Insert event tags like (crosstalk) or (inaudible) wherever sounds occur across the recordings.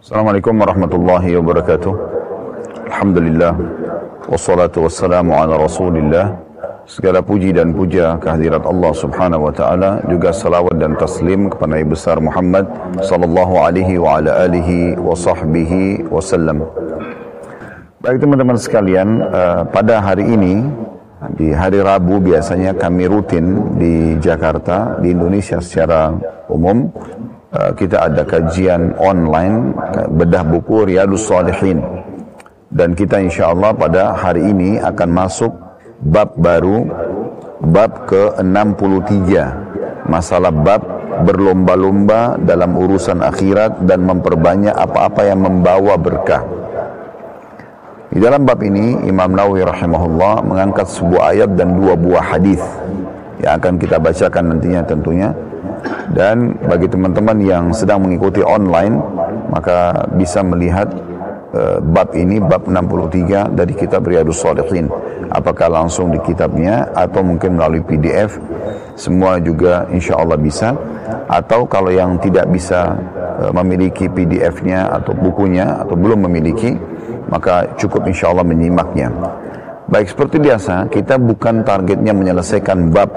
Assalamualaikum warahmatullahi wabarakatuh. Alhamdulillah wassalatu wassalamu ala Rasulillah. Segala puji dan puja kehadirat Allah Subhanahu wa taala, juga salawat dan taslim kepada Nabi besar Muhammad sallallahu alaihi wa ala alihi wa sahbihi wasallam. Baik teman-teman sekalian, uh, pada hari ini di hari Rabu biasanya kami rutin di Jakarta, di Indonesia secara umum kita ada kajian online bedah buku Riyadus Salihin. Dan kita insya Allah pada hari ini akan masuk bab baru bab ke-63. Masalah bab berlomba-lomba dalam urusan akhirat dan memperbanyak apa-apa yang membawa berkah. Di dalam bab ini Imam Nawawi rahimahullah mengangkat sebuah ayat dan dua buah hadis yang akan kita bacakan nantinya tentunya. Dan bagi teman-teman yang sedang mengikuti online maka bisa melihat uh, bab ini bab 63 dari kitab Riyadus Shalihin. Apakah langsung di kitabnya atau mungkin melalui PDF semua juga insya Allah bisa atau kalau yang tidak bisa uh, memiliki PDF-nya atau bukunya atau belum memiliki maka cukup insya Allah menyimaknya. Baik seperti biasa, kita bukan targetnya menyelesaikan bab,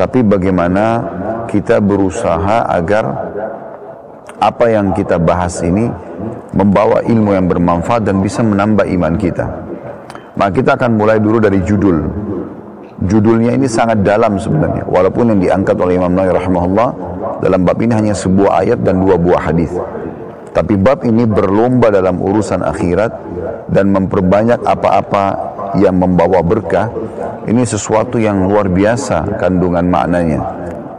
tapi bagaimana kita berusaha agar apa yang kita bahas ini membawa ilmu yang bermanfaat dan bisa menambah iman kita. Maka kita akan mulai dulu dari judul. Judulnya ini sangat dalam sebenarnya, walaupun yang diangkat oleh Imam Nawawi rahimahullah dalam bab ini hanya sebuah ayat dan dua buah hadis. Tapi bab ini berlomba dalam urusan akhirat dan memperbanyak apa-apa yang membawa berkah. Ini sesuatu yang luar biasa kandungan maknanya.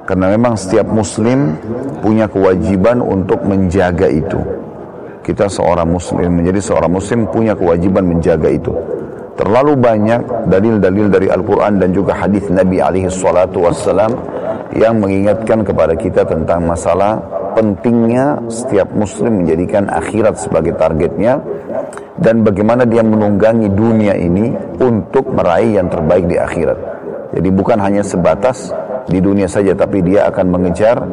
Karena memang setiap muslim punya kewajiban untuk menjaga itu. Kita seorang muslim, menjadi seorang muslim punya kewajiban menjaga itu. Terlalu banyak dalil-dalil dari Al-Quran dan juga hadis Nabi alaihi salatu wassalam yang mengingatkan kepada kita tentang masalah pentingnya setiap muslim menjadikan akhirat sebagai targetnya dan bagaimana dia menunggangi dunia ini untuk meraih yang terbaik di akhirat. Jadi bukan hanya sebatas di dunia saja tapi dia akan mengejar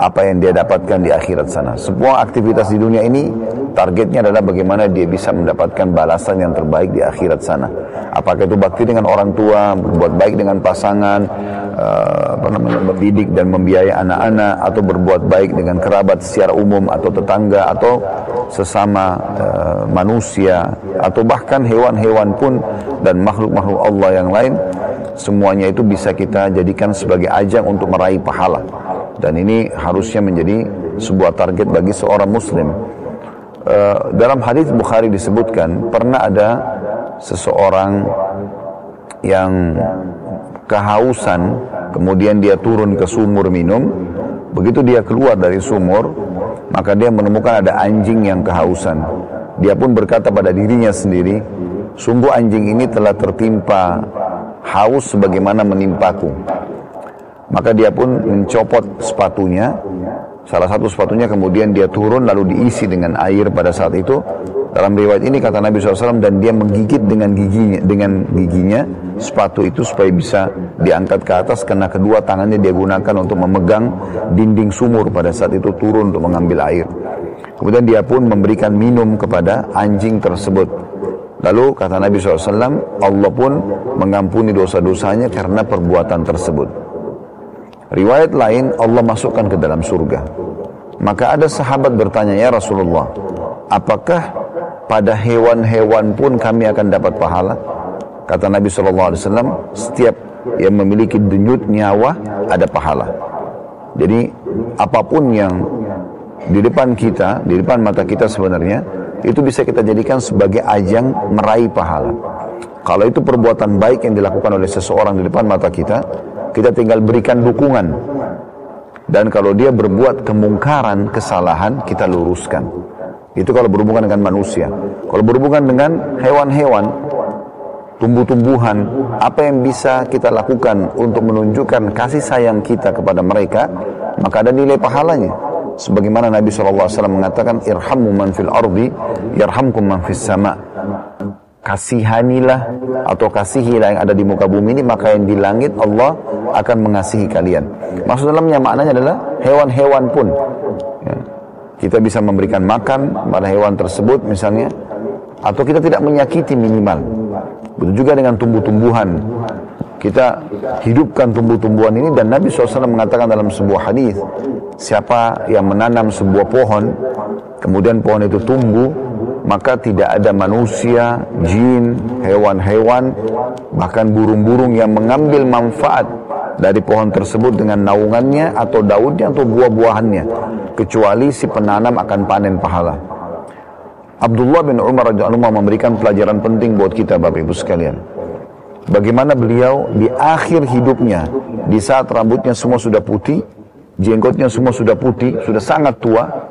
apa yang dia dapatkan di akhirat sana. Semua aktivitas di dunia ini targetnya adalah bagaimana dia bisa mendapatkan balasan yang terbaik di akhirat sana. Apakah itu bakti dengan orang tua, berbuat baik dengan pasangan, uh, apa namanya, mendidik dan membiayai anak-anak, atau berbuat baik dengan kerabat secara umum atau tetangga atau sesama uh, manusia atau bahkan hewan-hewan pun dan makhluk-makhluk Allah yang lain semuanya itu bisa kita jadikan sebagai ajang untuk meraih pahala dan ini harusnya menjadi sebuah target bagi seorang muslim. Uh, dalam hadis Bukhari disebutkan pernah ada seseorang yang kehausan, kemudian dia turun ke sumur minum. Begitu dia keluar dari sumur, maka dia menemukan ada anjing yang kehausan. Dia pun berkata pada dirinya sendiri, sungguh anjing ini telah tertimpa haus sebagaimana menimpaku. Maka dia pun mencopot sepatunya, salah satu sepatunya kemudian dia turun lalu diisi dengan air pada saat itu. Dalam riwayat ini kata Nabi SAW dan dia menggigit dengan giginya, dengan giginya sepatu itu supaya bisa diangkat ke atas karena kedua tangannya dia gunakan untuk memegang dinding sumur pada saat itu turun untuk mengambil air. Kemudian dia pun memberikan minum kepada anjing tersebut. Lalu kata Nabi SAW, Allah pun mengampuni dosa-dosanya karena perbuatan tersebut. Riwayat lain Allah masukkan ke dalam surga. Maka ada sahabat bertanya, "Ya Rasulullah, apakah pada hewan-hewan pun kami akan dapat pahala?" Kata Nabi SAW, setiap yang memiliki denyut nyawa ada pahala. Jadi apa pun yang di depan kita, di depan mata kita sebenarnya, itu bisa kita jadikan sebagai ajang meraih pahala. Kalau itu perbuatan baik yang dilakukan oleh seseorang di depan mata kita, kita tinggal berikan dukungan. Dan kalau dia berbuat kemungkaran, kesalahan, kita luruskan. Itu kalau berhubungan dengan manusia. Kalau berhubungan dengan hewan-hewan, tumbuh-tumbuhan, apa yang bisa kita lakukan untuk menunjukkan kasih sayang kita kepada mereka, maka ada nilai pahalanya. Sebagaimana Nabi SAW mengatakan, Irhamu man fil ardi, yarhamkum man fis sama kasihanilah atau kasihilah yang ada di muka bumi ini maka yang di langit Allah akan mengasihi kalian. Maksud dalamnya maknanya adalah hewan-hewan pun ya. Kita bisa memberikan makan pada hewan tersebut misalnya, atau kita tidak menyakiti minimal. Begitu juga dengan tumbuh-tumbuhan. Kita hidupkan tumbuh-tumbuhan ini dan Nabi SAW mengatakan dalam sebuah hadis, siapa yang menanam sebuah pohon, kemudian pohon itu tumbuh, maka tidak ada manusia, jin, hewan-hewan, bahkan burung-burung yang mengambil manfaat dari pohon tersebut dengan naungannya atau daunnya atau buah-buahannya kecuali si penanam akan panen pahala. Abdullah bin Umar radhiyallahu memberikan pelajaran penting buat kita Bapak Ibu sekalian. Bagaimana beliau di akhir hidupnya, di saat rambutnya semua sudah putih, jenggotnya semua sudah putih, sudah sangat tua,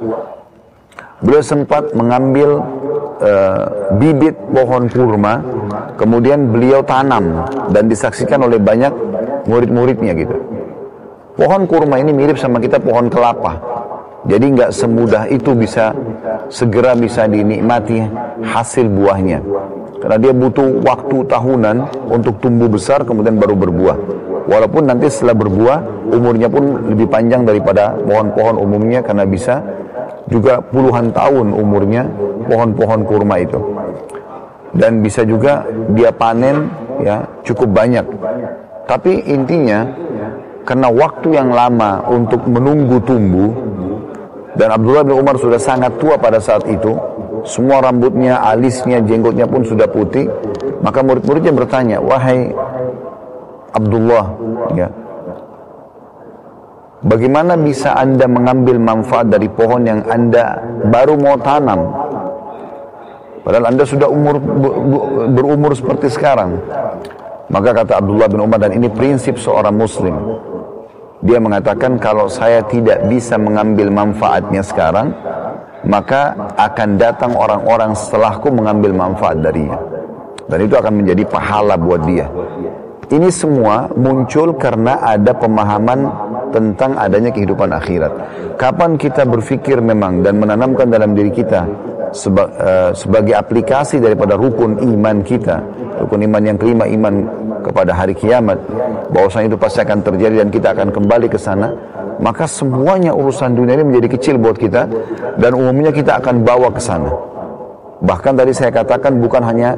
beliau sempat mengambil uh, bibit pohon kurma, kemudian beliau tanam dan disaksikan oleh banyak murid-muridnya gitu. Pohon kurma ini mirip sama kita pohon kelapa. Jadi nggak semudah itu bisa segera bisa dinikmati hasil buahnya. Karena dia butuh waktu tahunan untuk tumbuh besar kemudian baru berbuah. Walaupun nanti setelah berbuah umurnya pun lebih panjang daripada pohon-pohon umumnya karena bisa juga puluhan tahun umurnya pohon-pohon kurma itu. Dan bisa juga dia panen ya cukup banyak. Tapi intinya karena waktu yang lama untuk menunggu tumbuh dan Abdullah bin Umar sudah sangat tua pada saat itu, semua rambutnya, alisnya, jenggotnya pun sudah putih. Maka murid-muridnya bertanya, wahai Abdullah, ya, bagaimana bisa anda mengambil manfaat dari pohon yang anda baru mau tanam? Padahal anda sudah umur berumur seperti sekarang. Maka kata Abdullah bin Umar dan ini prinsip seorang muslim. Dia mengatakan kalau saya tidak bisa mengambil manfaatnya sekarang, maka akan datang orang-orang setelahku mengambil manfaat darinya. Dan itu akan menjadi pahala buat dia. Ini semua muncul karena ada pemahaman tentang adanya kehidupan akhirat. Kapan kita berpikir memang dan menanamkan dalam diri kita seba, uh, sebagai aplikasi daripada rukun iman kita, rukun iman yang kelima iman kepada hari kiamat. Bahwasanya itu pasti akan terjadi dan kita akan kembali ke sana. Maka semuanya urusan dunia ini menjadi kecil buat kita dan umumnya kita akan bawa ke sana. Bahkan tadi saya katakan bukan hanya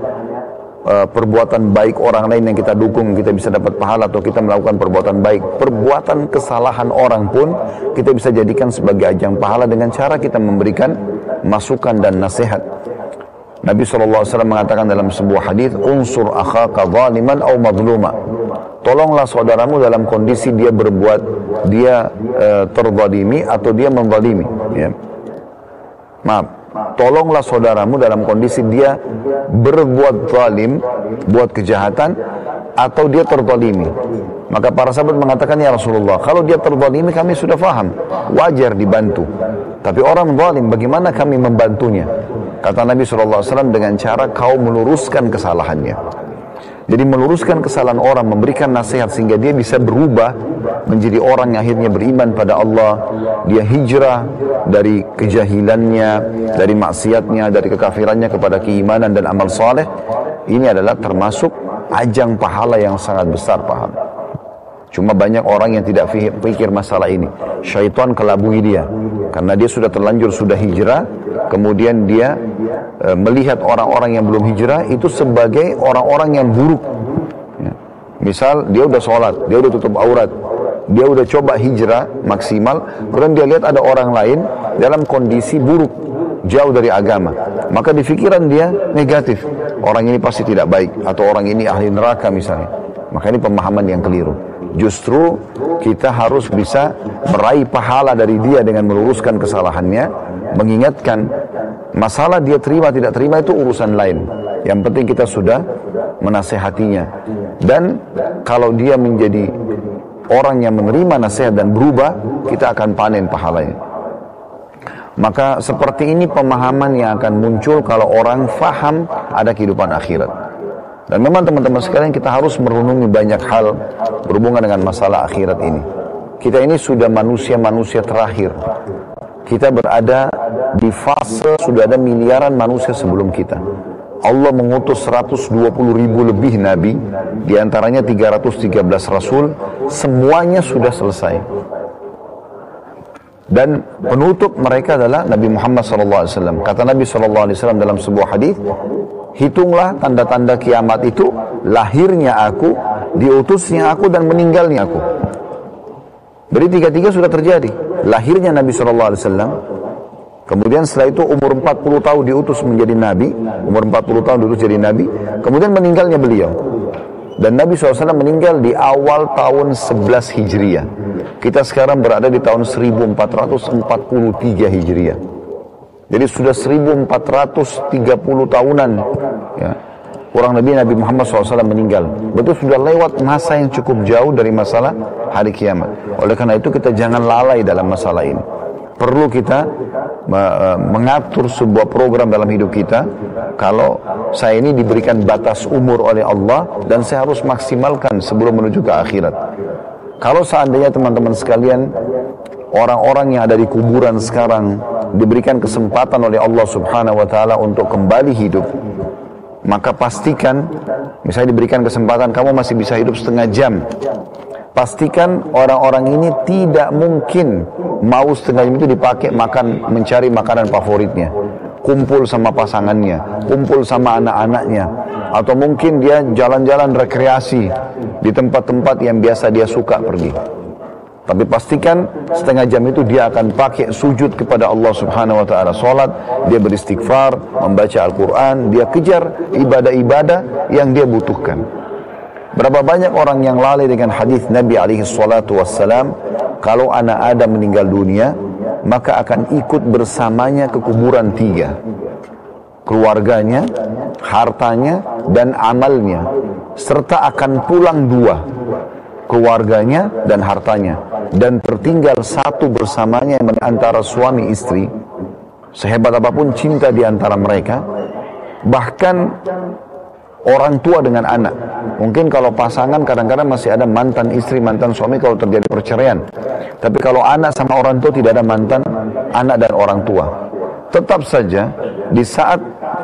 uh, perbuatan baik orang lain yang kita dukung kita bisa dapat pahala atau kita melakukan perbuatan baik perbuatan kesalahan orang pun kita bisa jadikan sebagai ajang pahala dengan cara kita memberikan masukan dan nasihat Nabi SAW mengatakan dalam sebuah hadis, unsur akhaka zaliman au madluma. Tolonglah saudaramu dalam kondisi dia berbuat, dia e, terzalimi atau dia menzalimi. Ya. Maaf, tolonglah saudaramu dalam kondisi dia berbuat zalim, buat kejahatan, atau dia terzalimi. Maka para sahabat mengatakan, Ya Rasulullah, kalau dia terzalimi kami sudah faham, wajar dibantu. Tapi orang zalim, bagaimana kami membantunya? Kata Nabi SAW dengan cara kau meluruskan kesalahannya. Jadi meluruskan kesalahan orang, memberikan nasihat sehingga dia bisa berubah menjadi orang yang akhirnya beriman pada Allah. Dia hijrah dari kejahilannya, dari maksiatnya, dari kekafirannya kepada keimanan dan amal soleh. Ini adalah termasuk ajang pahala yang sangat besar pahala. Cuma banyak orang yang tidak pikir masalah ini. Syaitan kelabui dia. Karena dia sudah terlanjur, sudah hijrah. Kemudian dia e, melihat orang-orang yang belum hijrah itu sebagai orang-orang yang buruk. Ya. Misal dia udah sholat, dia udah tutup aurat. Dia udah coba hijrah maksimal. Kemudian dia lihat ada orang lain dalam kondisi buruk. Jauh dari agama. Maka di pikiran dia negatif. Orang ini pasti tidak baik. Atau orang ini ahli neraka misalnya. Maka ini pemahaman yang keliru. Justru kita harus bisa meraih pahala dari dia dengan meluruskan kesalahannya, mengingatkan masalah dia terima tidak terima itu urusan lain. Yang penting kita sudah menasehatinya. Dan kalau dia menjadi orang yang menerima nasihat dan berubah, kita akan panen pahalanya. Maka seperti ini pemahaman yang akan muncul kalau orang faham ada kehidupan akhirat. Dan memang teman-teman sekalian kita harus merenungi banyak hal berhubungan dengan masalah akhirat ini. Kita ini sudah manusia-manusia terakhir. Kita berada di fase sudah ada miliaran manusia sebelum kita. Allah mengutus 120 ribu lebih nabi, di antaranya 313 rasul, semuanya sudah selesai. Dan penutup mereka adalah Nabi Muhammad SAW. Kata Nabi SAW dalam sebuah hadis, hitunglah tanda-tanda kiamat itu lahirnya aku, diutusnya aku dan meninggalnya aku. Jadi tiga-tiga sudah terjadi. Lahirnya Nabi SAW, kemudian setelah itu umur 40 tahun diutus menjadi Nabi, umur 40 tahun diutus jadi Nabi, kemudian meninggalnya beliau. Dan Nabi SAW meninggal di awal tahun 11 Hijriah. Kita sekarang berada di tahun 1443 Hijriah. Jadi sudah 1430 tahunan ya, kurang lebih Nabi Muhammad SAW meninggal. Betul sudah lewat masa yang cukup jauh dari masalah hari kiamat. Oleh karena itu kita jangan lalai dalam masalah ini perlu kita e, mengatur sebuah program dalam hidup kita kalau saya ini diberikan batas umur oleh Allah dan saya harus maksimalkan sebelum menuju ke akhirat kalau seandainya teman-teman sekalian orang-orang yang ada di kuburan sekarang diberikan kesempatan oleh Allah subhanahu wa ta'ala untuk kembali hidup. Maka pastikan misalnya diberikan kesempatan kamu masih bisa hidup setengah jam. Pastikan orang-orang ini tidak mungkin mau setengah jam itu dipakai makan mencari makanan favoritnya. Kumpul sama pasangannya kumpul sama anak-anaknya. Atau mungkin dia jalan-jalan rekreasi di tempat-tempat yang biasa dia suka pergi tapi pastikan setengah jam itu dia akan pakai sujud kepada Allah Subhanahu wa taala. Salat, dia beristighfar, membaca Al-Qur'an, dia kejar ibadah-ibadah yang dia butuhkan. Berapa banyak orang yang lalai dengan hadis Nabi alaihi salatu wassalam, kalau anak Adam meninggal dunia, maka akan ikut bersamanya ke kuburan tiga. Keluarganya, hartanya, dan amalnya. Serta akan pulang dua. Keluarganya dan hartanya. Dan tertinggal satu bersamanya antara suami istri. Sehebat apa pun cinta di antara mereka. Bahkan orang tua dengan anak. Mungkin kalau pasangan kadang-kadang masih ada mantan istri, mantan suami kalau terjadi perceraian. Tapi kalau anak sama orang tua tidak ada mantan anak dan orang tua. Tetap saja di saat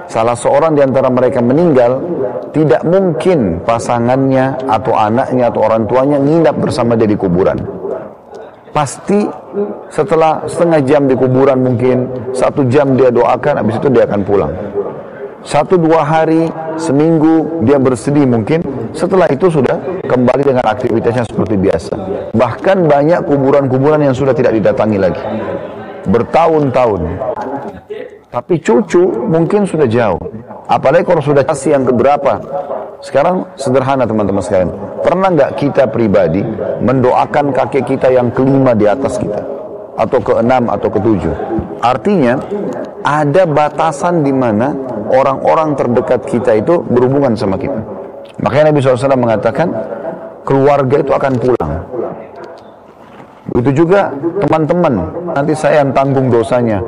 salah seorang di antara mereka meninggal, tidak mungkin pasangannya atau anaknya atau orang tuanya nginap bersama dia di kuburan. Pasti setelah setengah jam di kuburan mungkin satu jam dia doakan, habis itu dia akan pulang. Satu dua hari, seminggu dia bersedih mungkin. Setelah itu sudah kembali dengan aktivitasnya seperti biasa. Bahkan banyak kuburan-kuburan yang sudah tidak didatangi lagi. Bertahun-tahun. Tapi cucu mungkin sudah jauh. Apalagi kalau sudah kasih yang keberapa. Sekarang sederhana teman-teman sekalian. Pernah nggak kita pribadi mendoakan kakek kita yang kelima di atas kita? Atau keenam atau ketujuh? Artinya ada batasan di mana orang-orang terdekat kita itu berhubungan sama kita. Makanya Nabi SAW mengatakan keluarga itu akan pulang. Begitu juga teman-teman, nanti saya yang tanggung dosanya.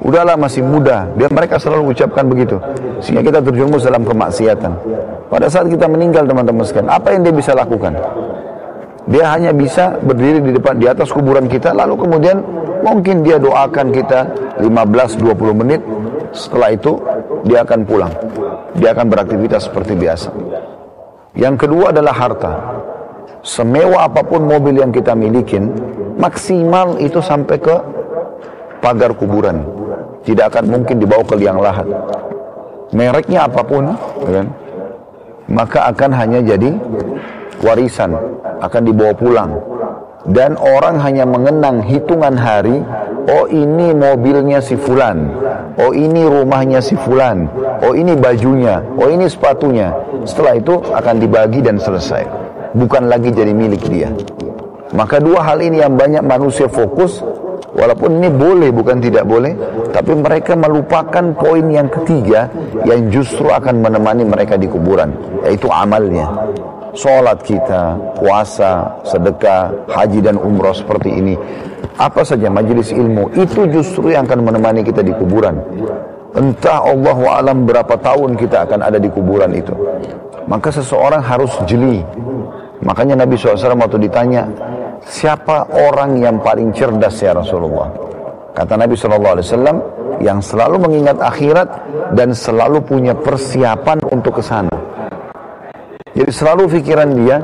Udahlah masih muda, dia mereka selalu ucapkan begitu. Sehingga kita terjerumus dalam kemaksiatan. Pada saat kita meninggal teman-teman sekalian, apa yang dia bisa lakukan? Dia hanya bisa berdiri di depan di atas kuburan kita lalu kemudian mungkin dia doakan kita 15-20 menit setelah itu dia akan pulang. Dia akan beraktivitas seperti biasa. Yang kedua adalah harta. Semewah apa pun mobil yang kita milikin, maksimal itu sampai ke pagar kuburan. Tidak akan mungkin dibawa ke liang lahat. Mereknya apa pun, kan? maka akan hanya jadi warisan, akan dibawa pulang dan orang hanya mengenang hitungan hari oh ini mobilnya si fulan oh ini rumahnya si fulan oh ini bajunya oh ini sepatunya setelah itu akan dibagi dan selesai bukan lagi jadi milik dia maka dua hal ini yang banyak manusia fokus walaupun ini boleh bukan tidak boleh tapi mereka melupakan poin yang ketiga yang justru akan menemani mereka di kuburan yaitu amalnya sholat kita, puasa, sedekah, haji dan umroh seperti ini. Apa saja majelis ilmu, itu justru yang akan menemani kita di kuburan. Entah Allah alam berapa tahun kita akan ada di kuburan itu. Maka seseorang harus jeli. Makanya Nabi SAW waktu ditanya, siapa orang yang paling cerdas ya Rasulullah? Kata Nabi SAW, yang selalu mengingat akhirat dan selalu punya persiapan untuk ke sana. Jadi selalu pikiran dia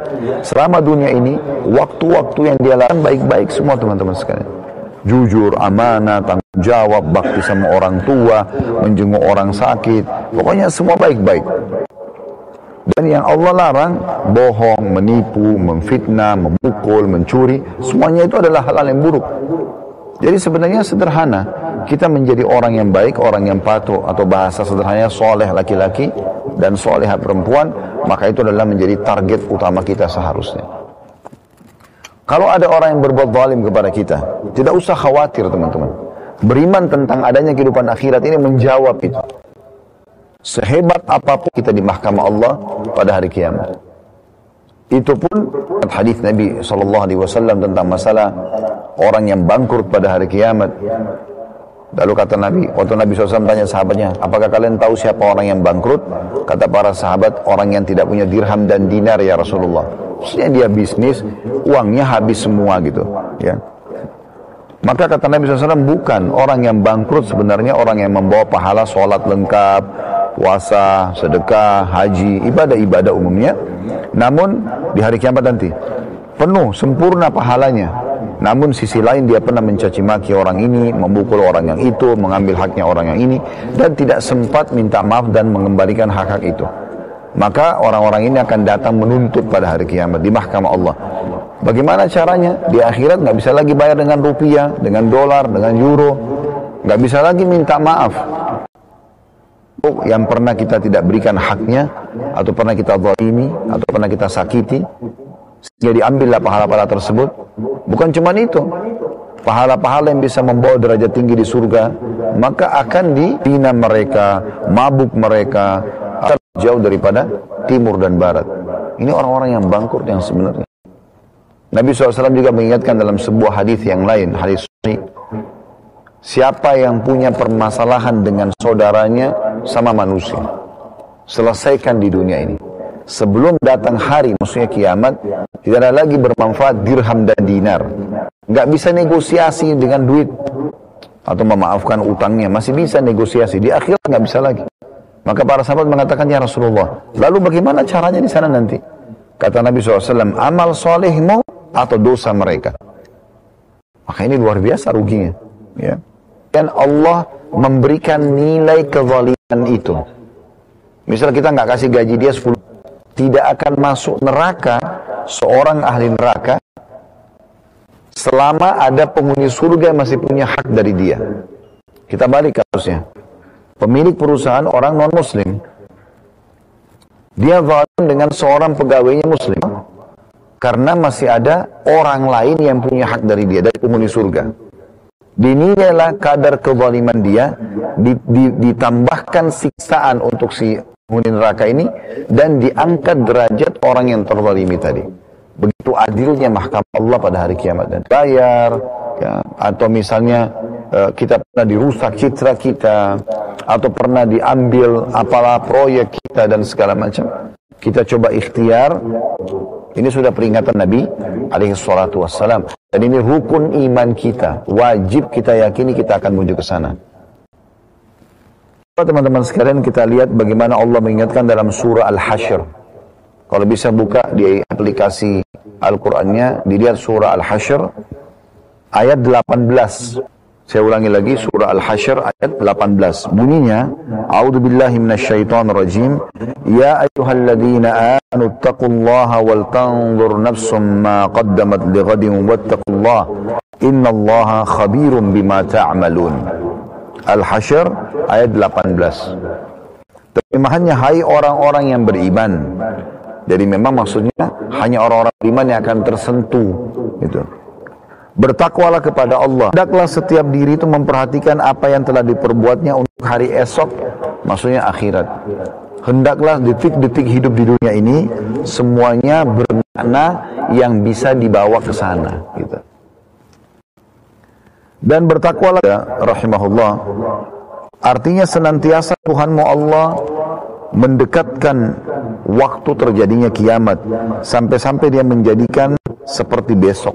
selama dunia ini waktu-waktu yang dia lakukan baik-baik semua teman-teman sekalian. jujur, amanah, tanggung jawab, bakti sama orang tua, menjenguk orang sakit. Pokoknya semua baik-baik. Dan yang Allah larang, bohong, menipu, memfitnah, memukul, mencuri, semuanya itu adalah hal-hal yang buruk. Jadi sebenarnya sederhana, kita menjadi orang yang baik, orang yang patuh, atau bahasa sederhananya soleh laki-laki dan soleh perempuan, maka itu adalah menjadi target utama kita seharusnya. Kalau ada orang yang berbuat zalim kepada kita, tidak usah khawatir teman-teman. Beriman tentang adanya kehidupan akhirat ini menjawab itu. Sehebat apa pun kita di mahkamah Allah pada hari kiamat. Itu pun hadis Nabi saw tentang masalah orang yang bangkrut pada hari kiamat. Lalu kata Nabi, waktu Nabi SAW tanya sahabatnya, apakah kalian tahu siapa orang yang bangkrut? Kata para sahabat, orang yang tidak punya dirham dan dinar ya Rasulullah. Maksudnya dia bisnis, uangnya habis semua gitu. Ya. Maka kata Nabi SAW, bukan orang yang bangkrut sebenarnya orang yang membawa pahala sholat lengkap, puasa, sedekah, haji, ibadah-ibadah umumnya. Namun di hari kiamat nanti, penuh, sempurna pahalanya. Namun sisi lain dia pernah mencaci maki orang ini, memukul orang yang itu, mengambil haknya orang yang ini, dan tidak sempat minta maaf dan mengembalikan hak-hak itu. Maka orang-orang ini akan datang menuntut pada hari kiamat di mahkamah Allah. Bagaimana caranya? Di akhirat nggak bisa lagi bayar dengan rupiah, dengan dolar, dengan euro. Nggak bisa lagi minta maaf. Yang pernah kita tidak berikan haknya, atau pernah kita zalimi, atau pernah kita sakiti, sehingga diambillah pahala-pahala tersebut. Bukan cuma itu. Pahala-pahala yang bisa membawa derajat tinggi di surga, maka akan dipina mereka, mabuk mereka, jauh daripada timur dan barat. Ini orang-orang yang bangkrut yang sebenarnya. Nabi SAW juga mengingatkan dalam sebuah hadis yang lain, hadis ini, siapa yang punya permasalahan dengan saudaranya sama manusia, selesaikan di dunia ini sebelum datang hari, maksudnya kiamat, tidak ada lagi bermanfaat dirham dan dinar. Nggak bisa negosiasi dengan duit atau memaafkan utangnya, masih bisa negosiasi. Di akhirat nggak bisa lagi. Maka para sahabat mengatakan, Ya Rasulullah, lalu bagaimana caranya di sana nanti? Kata Nabi SAW, amal solehmu atau dosa mereka. Maka ini luar biasa ruginya. Ya. Dan Allah memberikan nilai kezaliman itu. Misal kita nggak kasih gaji dia 10 tidak akan masuk neraka seorang ahli neraka selama ada penghuni surga yang masih punya hak dari dia. Kita balik kasusnya. Pemilik perusahaan orang non-muslim. Dia zalim dengan seorang pegawainya muslim. Karena masih ada orang lain yang punya hak dari dia, dari penghuni surga. Dinilailah kadar kezaliman dia, ditambahkan siksaan untuk si penghuni neraka ini dan diangkat derajat orang yang terzalimi tadi. Begitu adilnya mahkamah Allah pada hari kiamat dan bayar ya, atau misalnya uh, kita pernah dirusak citra kita atau pernah diambil apalah proyek kita dan segala macam. Kita coba ikhtiar. Ini sudah peringatan Nabi alaihi salatu wassalam. Dan ini rukun iman kita. Wajib kita yakini kita akan menuju ke sana. Teman-teman sekalian kita lihat bagaimana Allah mengingatkan dalam surah Al-Hashr. Kalau bisa buka di aplikasi Al-Qur'annya, dilihat surah Al-Hashr ayat 18. Saya ulangi lagi surah Al-Hashr ayat 18. Bunyinya, A'udzu billahi rajim. Ya ayyuhalladzina amanu taqullaha wal tanzur nafsum ma qaddamat lighadin wattaqullaha innallaha khabirum bima ta'malun. Al-Hashr ayat 18. Terjemahannya hai orang-orang yang beriman. Jadi memang maksudnya hanya orang-orang beriman yang akan tersentuh gitu. Bertakwalah kepada Allah. Hendaklah setiap diri itu memperhatikan apa yang telah diperbuatnya untuk hari esok, maksudnya akhirat. Hendaklah detik-detik hidup di dunia ini semuanya bermakna yang bisa dibawa ke sana gitu dan bertakwalah ya, rahimahullah artinya senantiasa Tuhanmu Allah mendekatkan waktu terjadinya kiamat sampai-sampai dia menjadikan seperti besok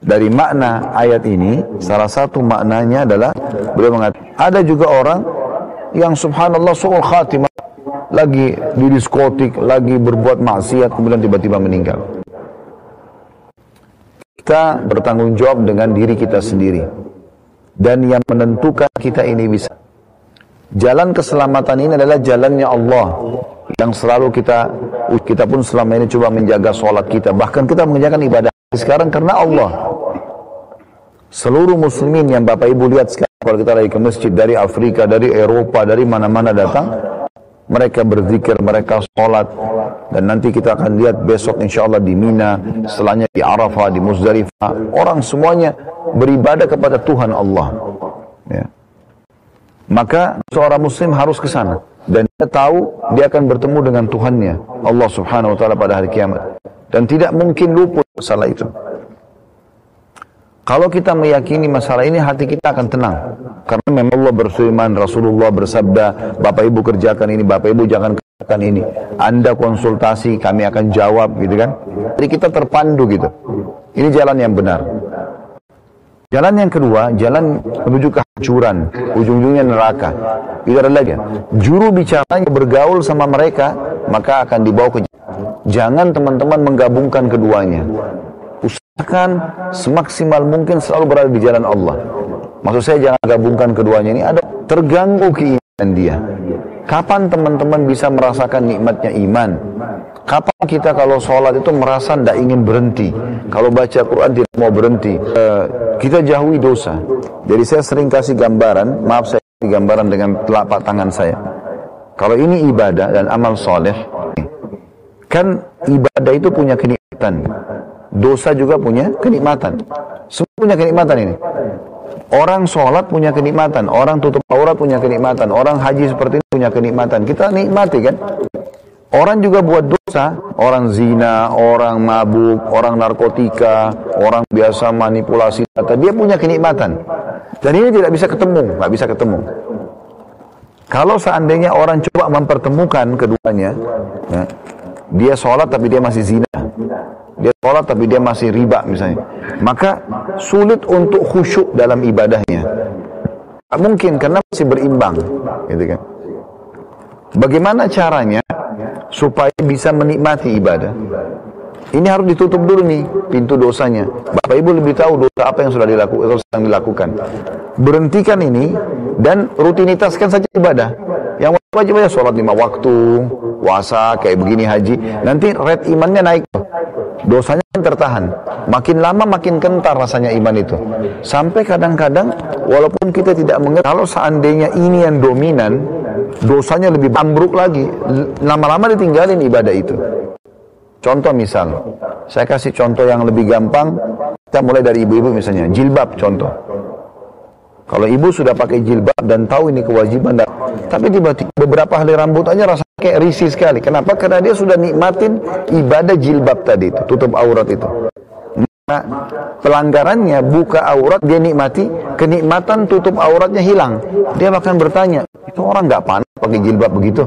dari makna ayat ini salah satu maknanya adalah beliau mengatakan ada juga orang yang subhanallah su'ul khatimah lagi di diskotik, lagi berbuat maksiat kemudian tiba-tiba meninggal Kita bertanggung jawab dengan diri kita sendiri. Dan yang menentukan kita ini bisa. Jalan keselamatan ini adalah jalannya Allah. Yang selalu kita, kita pun selama ini coba menjaga sholat kita. Bahkan kita mengerjakan ibadah sekarang karena Allah. Seluruh muslimin yang Bapak Ibu lihat sekarang kalau kita lagi ke masjid dari Afrika, dari Eropa, dari mana-mana datang, mereka berzikir, mereka sholat, dan nanti kita akan lihat besok insya Allah di Mina, setelahnya di Arafah, di Muzdalifah, orang semuanya beribadah kepada Tuhan Allah. Ya. Maka seorang muslim harus ke sana dan dia tahu dia akan bertemu dengan Tuhannya Allah Subhanahu wa taala pada hari kiamat dan tidak mungkin luput masalah itu. Kalau kita meyakini masalah ini, hati kita akan tenang. Karena memang Allah berfirman, Rasulullah bersabda, Bapak Ibu kerjakan ini, Bapak Ibu jangan kerjakan ini. Anda konsultasi, kami akan jawab, gitu kan. Jadi kita terpandu gitu. Ini jalan yang benar. Jalan yang kedua, jalan menuju kehancuran, ujung-ujungnya neraka. Itu adalah lagi. Juru bicaranya bergaul sama mereka, maka akan dibawa ke Jangan teman-teman menggabungkan keduanya usahakan semaksimal mungkin selalu berada di jalan Allah. Maksud saya jangan gabungkan keduanya ini ada terganggu keimanan dia. Kapan teman-teman bisa merasakan nikmatnya iman? Kapan kita kalau sholat itu merasa tidak ingin berhenti? Kalau baca Quran tidak mau berhenti. Uh, kita jauhi dosa. Jadi saya sering kasih gambaran, maaf saya kasih gambaran dengan telapak tangan saya. Kalau ini ibadah dan amal soleh, kan ibadah itu punya kenikmatan dosa juga punya kenikmatan. Semua punya kenikmatan ini. Orang sholat punya kenikmatan, orang tutup aurat punya kenikmatan, orang haji seperti ini punya kenikmatan. Kita nikmati kan? Orang juga buat dosa, orang zina, orang mabuk, orang narkotika, orang biasa manipulasi data, dia punya kenikmatan. Dan ini tidak bisa ketemu, nggak bisa ketemu. Kalau seandainya orang coba mempertemukan keduanya, ya, dia sholat tapi dia masih zina, dia sholat tapi dia masih riba misalnya. Maka sulit untuk khusyuk dalam ibadahnya. Mungkin karena masih berimbang, gitu kan. Bagaimana caranya supaya bisa menikmati ibadah? Ini harus ditutup dulu nih pintu dosanya. Bapak Ibu lebih tahu dosa apa yang sudah dilakukan sedang dilakukan. Berhentikan ini dan rutinitaskan saja ibadah. Yang wajib aja sholat lima waktu, puasa kayak begini haji. Nanti red imannya naik dosanya tertahan. Makin lama makin kentar rasanya iman itu. Sampai kadang-kadang walaupun kita tidak mengerti, kalau seandainya ini yang dominan, dosanya lebih ambruk lagi. Lama-lama ditinggalin ibadah itu. Contoh misal, saya kasih contoh yang lebih gampang, kita mulai dari ibu-ibu misalnya, jilbab contoh. Kalau ibu sudah pakai jilbab dan tahu ini kewajiban, tapi tiba-tiba beberapa hari rambut aja rasa kayak risih sekali. Kenapa? Karena dia sudah nikmatin ibadah jilbab tadi itu, tutup aurat itu. Nah, pelanggarannya buka aurat dia nikmati, kenikmatan tutup auratnya hilang. Dia bahkan bertanya, itu orang nggak panas pakai jilbab begitu.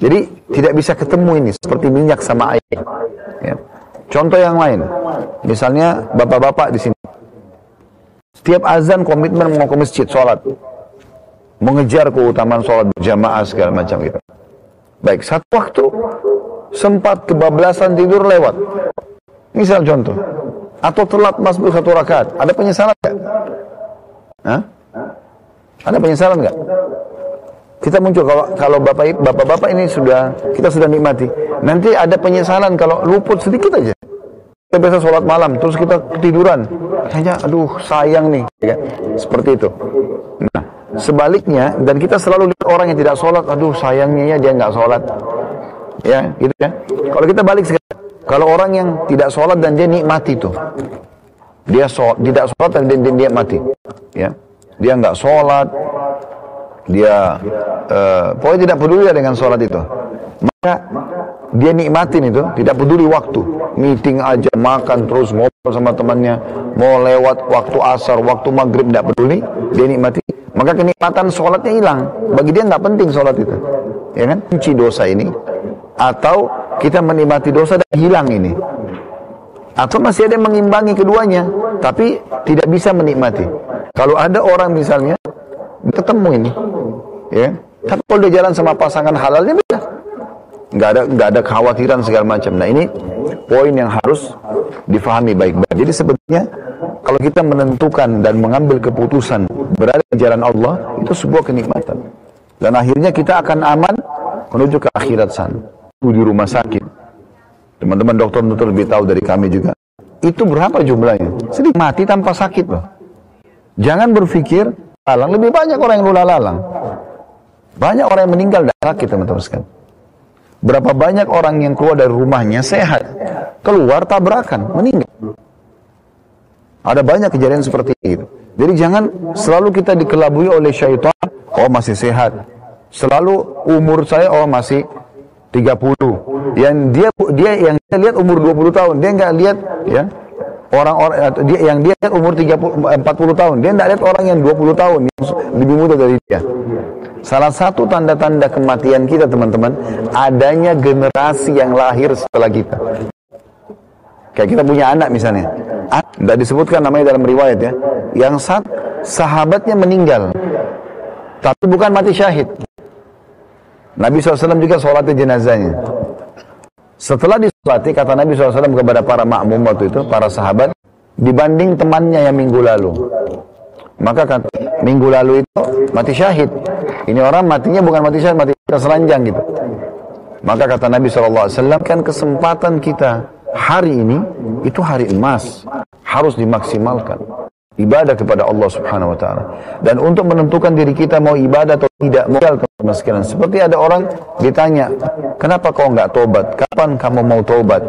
Jadi tidak bisa ketemu ini seperti minyak sama air. Ya. Contoh yang lain, misalnya bapak-bapak di sini setiap azan komitmen mau ke masjid, sholat. Mengejar keutamaan sholat berjamaah segala macam gitu. Baik, satu waktu sempat kebablasan tidur lewat. Misal contoh. Atau telat masuk satu rakaat. Ada penyesalan nggak? Ada penyesalan nggak? Kita muncul kalau kalau bapak bapak bapak ini sudah kita sudah nikmati. Nanti ada penyesalan kalau luput sedikit aja. Kita biasa sholat malam, terus kita ketiduran. Kayaknya, aduh sayang nih. Ya, seperti itu. Nah, sebaliknya, dan kita selalu lihat orang yang tidak sholat, aduh sayangnya ya dia nggak sholat. Ya, gitu ya. Kalau kita balik sekarang, kalau orang yang tidak sholat dan dia nikmati itu. Dia sholat, tidak sholat dan dia, dia, dia mati. Ya. Dia nggak sholat, dia uh, pokoknya tidak peduli dengan sholat itu. Maka dia nikmatin itu, tidak peduli waktu. Meeting aja, makan terus, ngobrol sama temannya. Mau lewat waktu asar, waktu maghrib, tidak peduli. Dia nikmati. Maka kenikmatan sholatnya hilang. Bagi dia tidak penting sholat itu. Ya kan? Kunci dosa ini. Atau kita menikmati dosa dan hilang ini. Atau masih ada yang mengimbangi keduanya. Tapi tidak bisa menikmati. Kalau ada orang misalnya, ketemu ini. Ya. Tapi kalau dia jalan sama pasangan halalnya beda nggak ada nggak ada kekhawatiran segala macam. Nah ini poin yang harus difahami baik-baik. Jadi sebetulnya kalau kita menentukan dan mengambil keputusan berada di jalan Allah, itu sebuah kenikmatan. Dan akhirnya kita akan aman menuju ke akhirat sana. Di rumah sakit. Teman-teman dokter tentu lebih tahu dari kami juga. Itu berapa jumlahnya? Sedih mati tanpa sakit loh. Jangan berpikir lalang. Lebih banyak orang yang lula lalang. Banyak orang yang meninggal dari sakit teman-teman sekalian. Berapa banyak orang yang keluar dari rumahnya sehat. Keluar tabrakan, meninggal. Ada banyak kejadian seperti itu. Jadi jangan selalu kita dikelabui oleh syaitan, oh masih sehat. Selalu umur saya oh masih 30. Yang dia dia yang dia lihat umur 20 tahun, dia nggak lihat ya orang-orang dia yang dia lihat umur 30 40 tahun, dia nggak lihat orang yang 20 tahun yang lebih muda dari dia. Salah satu tanda-tanda kematian kita teman-teman, adanya generasi yang lahir setelah kita. Kayak kita punya anak misalnya. Tidak disebutkan namanya dalam riwayat ya. Yang saat sahabatnya meninggal. Tapi bukan mati syahid. Nabi SAW juga sholatnya jenazahnya. Setelah disolati, kata Nabi SAW kepada para makmum waktu itu, para sahabat, dibanding temannya yang minggu lalu. Maka kata, minggu lalu itu mati syahid. Ini orang matinya bukan mati syahid, mati seranjang gitu. Maka kata Nabi SAW, kan kesempatan kita hari ini itu hari emas harus dimaksimalkan ibadah kepada Allah Subhanahu wa taala. Dan untuk menentukan diri kita mau ibadah atau tidak, modal sekalian. Seperti ada orang ditanya, "Kenapa kau nggak tobat? Kapan kamu mau tobat?"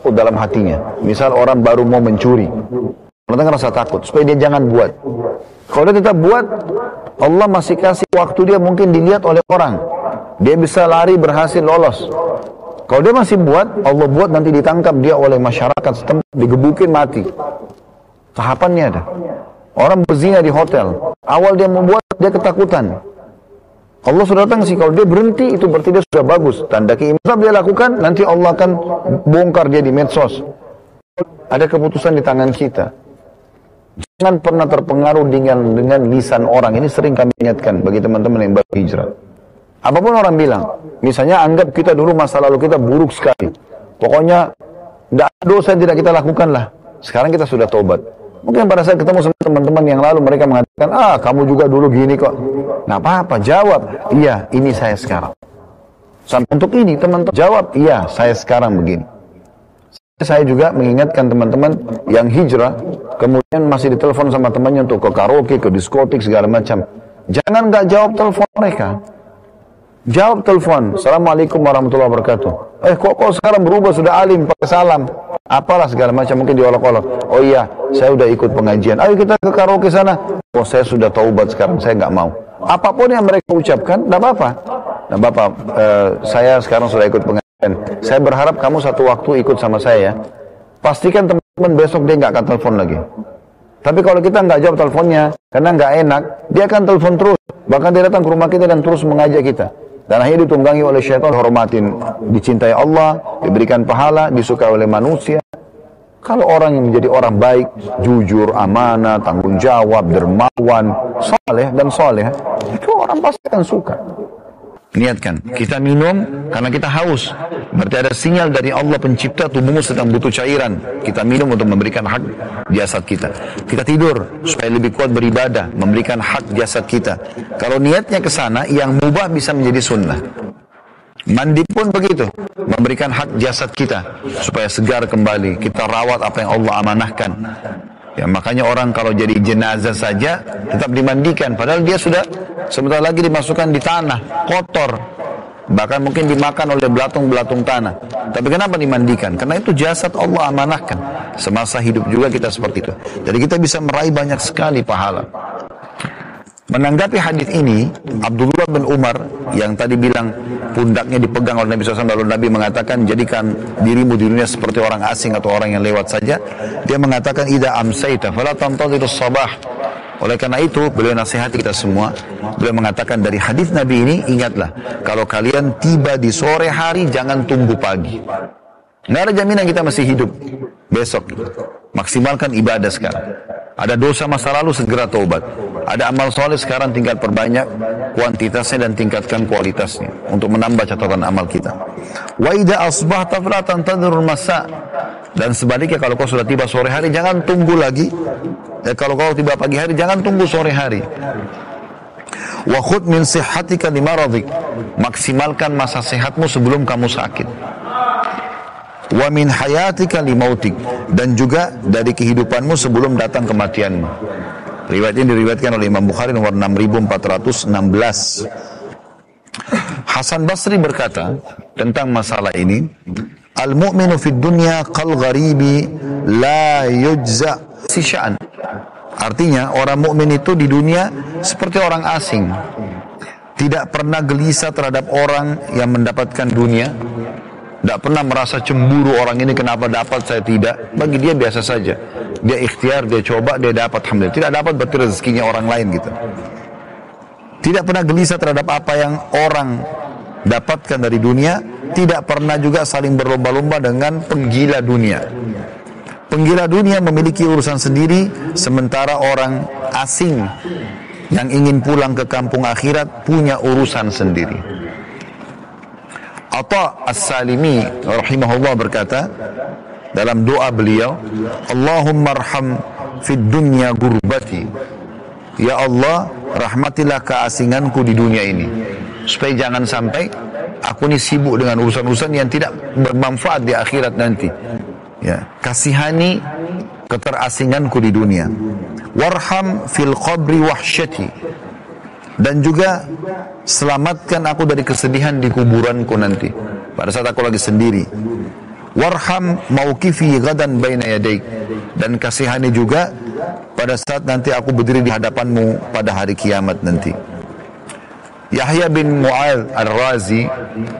dalam hatinya. Misal orang baru mau mencuri. Orang rasa takut supaya dia jangan buat. Kalau dia tetap buat, Allah masih kasih waktu dia mungkin dilihat oleh orang. Dia bisa lari berhasil lolos. Kalau dia masih buat, Allah buat nanti ditangkap dia oleh masyarakat setempat, digebukin mati. Tahapannya ada. Orang berzina di hotel. Awal dia membuat, dia ketakutan. Allah sudah datang sih, kalau dia berhenti itu berarti dia sudah bagus. Tanda keimanan dia lakukan, nanti Allah akan bongkar dia di medsos. Ada keputusan di tangan kita. Jangan pernah terpengaruh dengan dengan lisan orang. Ini sering kami ingatkan bagi teman-teman yang baru hijrah. Apa pun orang bilang, misalnya anggap kita dulu masa lalu kita buruk sekali. Pokoknya tidak dosa yang tidak kita lakukan lah. Sekarang kita sudah tobat. Mungkin pada saat ketemu sama teman-teman yang lalu mereka mengatakan, ah kamu juga dulu gini kok. Nah apa-apa, jawab, iya ini saya sekarang. Sampai untuk ini teman-teman jawab, iya saya sekarang begini. Saya juga mengingatkan teman-teman yang hijrah, kemudian masih ditelepon sama temannya untuk ke karaoke, ke diskotik, segala macam. Jangan nggak jawab telepon mereka. Jawab telepon, Assalamualaikum warahmatullahi wabarakatuh. Eh kok kok sekarang berubah sudah alim pakai salam. Apalah segala macam mungkin diolok-olok. Oh iya, saya udah ikut pengajian. Ayo kita ke karaoke sana. Oh saya sudah taubat sekarang, saya nggak mau. Apa pun yang mereka ucapkan, tidak apa-apa. Bapak, eh, saya sekarang sudah ikut pengajian. Saya berharap kamu satu waktu ikut sama saya ya. Pastikan teman-teman besok dia nggak akan telepon lagi. Tapi kalau kita nggak jawab teleponnya, karena nggak enak, dia akan telepon terus. Bahkan dia datang ke rumah kita dan terus mengajak kita. Dan akhirnya ditunggangi oleh syaitan, hormatin, dicintai Allah, diberikan pahala, disukai oleh manusia. Kalau orang yang menjadi orang baik, jujur, amanah, tanggung jawab, dermawan, soleh dan soleh, itu orang pasti akan suka. Niatkan, kita minum karena kita haus. Berarti ada sinyal dari Allah pencipta tubuhmu sedang butuh cairan. Kita minum untuk memberikan hak jasad kita. Kita tidur supaya lebih kuat beribadah, memberikan hak jasad kita. Kalau niatnya ke sana, yang mubah bisa menjadi sunnah. Mandi pun begitu, memberikan hak jasad kita supaya segar kembali. Kita rawat apa yang Allah amanahkan. Ya, makanya orang kalau jadi jenazah saja tetap dimandikan padahal dia sudah sebentar lagi dimasukkan di tanah kotor bahkan mungkin dimakan oleh belatung-belatung tanah. Tapi kenapa dimandikan? Karena itu jasad Allah amanahkan. Semasa hidup juga kita seperti itu. Jadi kita bisa meraih banyak sekali pahala. Menanggapi hadis ini, Abdullah bin Umar yang tadi bilang pundaknya dipegang oleh Nabi SAW lalu Nabi mengatakan jadikan dirimu di dunia seperti orang asing atau orang yang lewat saja. Dia mengatakan ida amsaita fala tantadhiru sabah. Oleh karena itu, beliau nasihati kita semua. Beliau mengatakan dari hadis Nabi ini, ingatlah, kalau kalian tiba di sore hari, jangan tunggu pagi. Nggak ada jaminan kita masih hidup besok. Maksimalkan ibadah sekarang. Ada dosa masa lalu segera taubat. Ada amal soleh sekarang tinggal perbanyak kuantitasnya dan tingkatkan kualitasnya untuk menambah catatan amal kita. Wa idza asbahta fala tantadhirul masa. Dan sebaliknya kalau kau sudah tiba sore hari jangan tunggu lagi. Ya, kalau kau tiba pagi hari jangan tunggu sore hari. Wa khud min limaradik. Maksimalkan masa sehatmu sebelum kamu sakit. Wa min hayatika limautik. Dan juga dari kehidupanmu sebelum datang kematianmu. Riwayat ini diriwayatkan oleh Imam Bukhari nomor 6416. Hasan Basri berkata tentang masalah ini, Al-mu'minu fid dunya qal gharibi la yujza sisyan. Artinya orang mukmin itu di dunia seperti orang asing. Tidak pernah gelisah terhadap orang yang mendapatkan dunia. Tidak pernah merasa cemburu orang ini kenapa dapat saya tidak. Bagi dia biasa saja. Dia ikhtiar, dia coba, dia dapat. Alhamdulillah. Tidak dapat berarti rezekinya orang lain gitu. Tidak pernah gelisah terhadap apa yang orang dapatkan dari dunia. Tidak pernah juga saling berlomba-lomba dengan penggila dunia. Penggila dunia memiliki urusan sendiri, sementara orang asing yang ingin pulang ke kampung akhirat punya urusan sendiri. Atta As-Salimi rahimahullah berkata dalam doa beliau, Allahumma arham fid dunya gurbati. Ya Allah, rahmatilah keasinganku di dunia ini. Supaya jangan sampai aku ini sibuk dengan urusan-urusan yang tidak bermanfaat di akhirat nanti ya kasihani keterasinganku di dunia warham fil qabri wahsyati dan juga selamatkan aku dari kesedihan di kuburanku nanti. Pada saat aku lagi sendiri. Warham mauqifi gadan baina yadaik dan kasihani juga pada saat nanti aku berdiri di hadapanmu pada hari kiamat nanti. Yahya bin Mu'ad Ar-Razi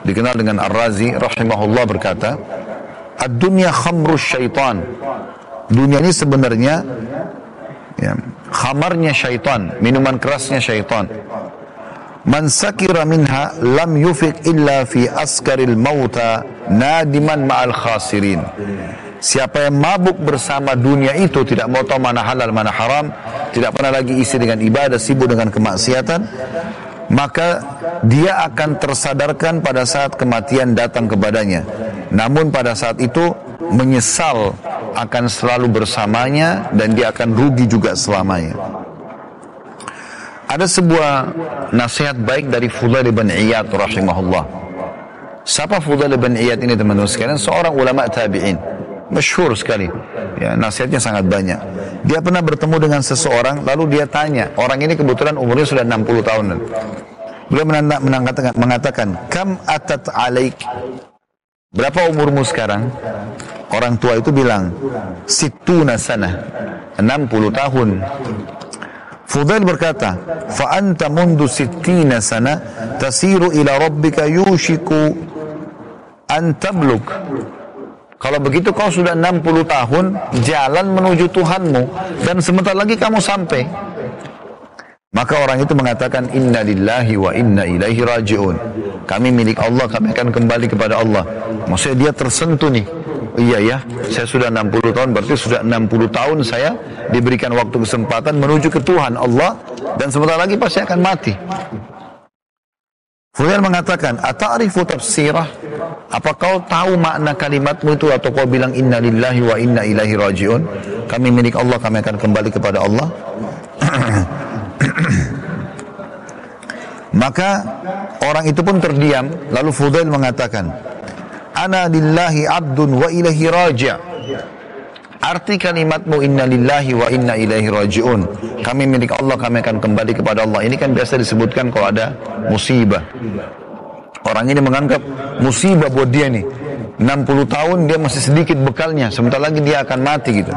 dikenal dengan Ar-Razi rahimahullah berkata Ad-dunya khamru syaitan. Dunia ini sebenarnya ya, khamarnya syaitan, minuman kerasnya syaitan. Man sakira minha lam yufik illa fi askaril mauta nadiman ma'al khasirin. Siapa yang mabuk bersama dunia itu tidak mau tahu mana halal mana haram, tidak pernah lagi isi dengan ibadah, sibuk dengan kemaksiatan, maka dia akan tersadarkan pada saat kematian datang kepadanya. Namun pada saat itu menyesal akan selalu bersamanya dan dia akan rugi juga selamanya. Ada sebuah nasihat baik dari Fudail bin Iyad rahimahullah. Siapa Fudail bin Iyad ini teman-teman sekalian? Seorang ulama tabi'in. Masyhur sekali. Ya, nasihatnya sangat banyak. Dia pernah bertemu dengan seseorang, lalu dia tanya. Orang ini kebetulan umurnya sudah 60 tahunan. Beliau mengatakan, mengatakan, Kam atat alaik Berapa umurmu sekarang? Orang tua itu bilang, Situna sana, 60 tahun. Fudail berkata, Fa anta mundu sittina sana, tasiru ila rabbika yushiku an tabluk. Kalau begitu kau sudah 60 tahun, jalan menuju Tuhanmu, dan sebentar lagi kamu sampai. Maka orang itu mengatakan inna lillahi wa inna ilaihi raji'un. Kami milik Allah, kami akan kembali kepada Allah. Maksudnya dia tersentuh nih. Iya ya, saya sudah 60 tahun, berarti sudah 60 tahun saya diberikan waktu kesempatan menuju ke Tuhan Allah dan sebentar lagi pasti akan mati. Fudail mengatakan, "Ata'rifu tafsirah?" Apa kau tahu makna kalimatmu itu atau kau bilang inna lillahi wa inna ilaihi raji'un? Kami milik Allah, kami akan kembali kepada Allah. (clears throat) Maka orang itu pun terdiam, lalu Fudail mengatakan, Ana lillahi abdun wa ilahi raja' Arti kalimatmu inna lillahi wa inna ilaihi raji'un. Kami milik Allah, kami akan kembali kepada Allah. Ini kan biasa disebutkan kalau ada musibah. Orang ini menganggap musibah buat dia nih. 60 tahun dia masih sedikit bekalnya, sebentar lagi dia akan mati gitu.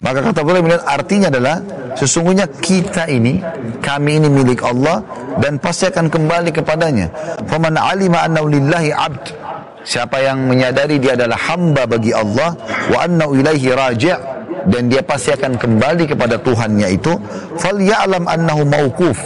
Maka kata beliau artinya adalah sesungguhnya kita ini kami ini milik Allah dan pasti akan kembali kepadanya. Faman alima anna lillahi abd Siapa yang menyadari dia adalah hamba bagi Allah wa anna ilaihi raji' dan dia pasti akan kembali kepada Tuhannya itu fal ya'lam annahu mauquf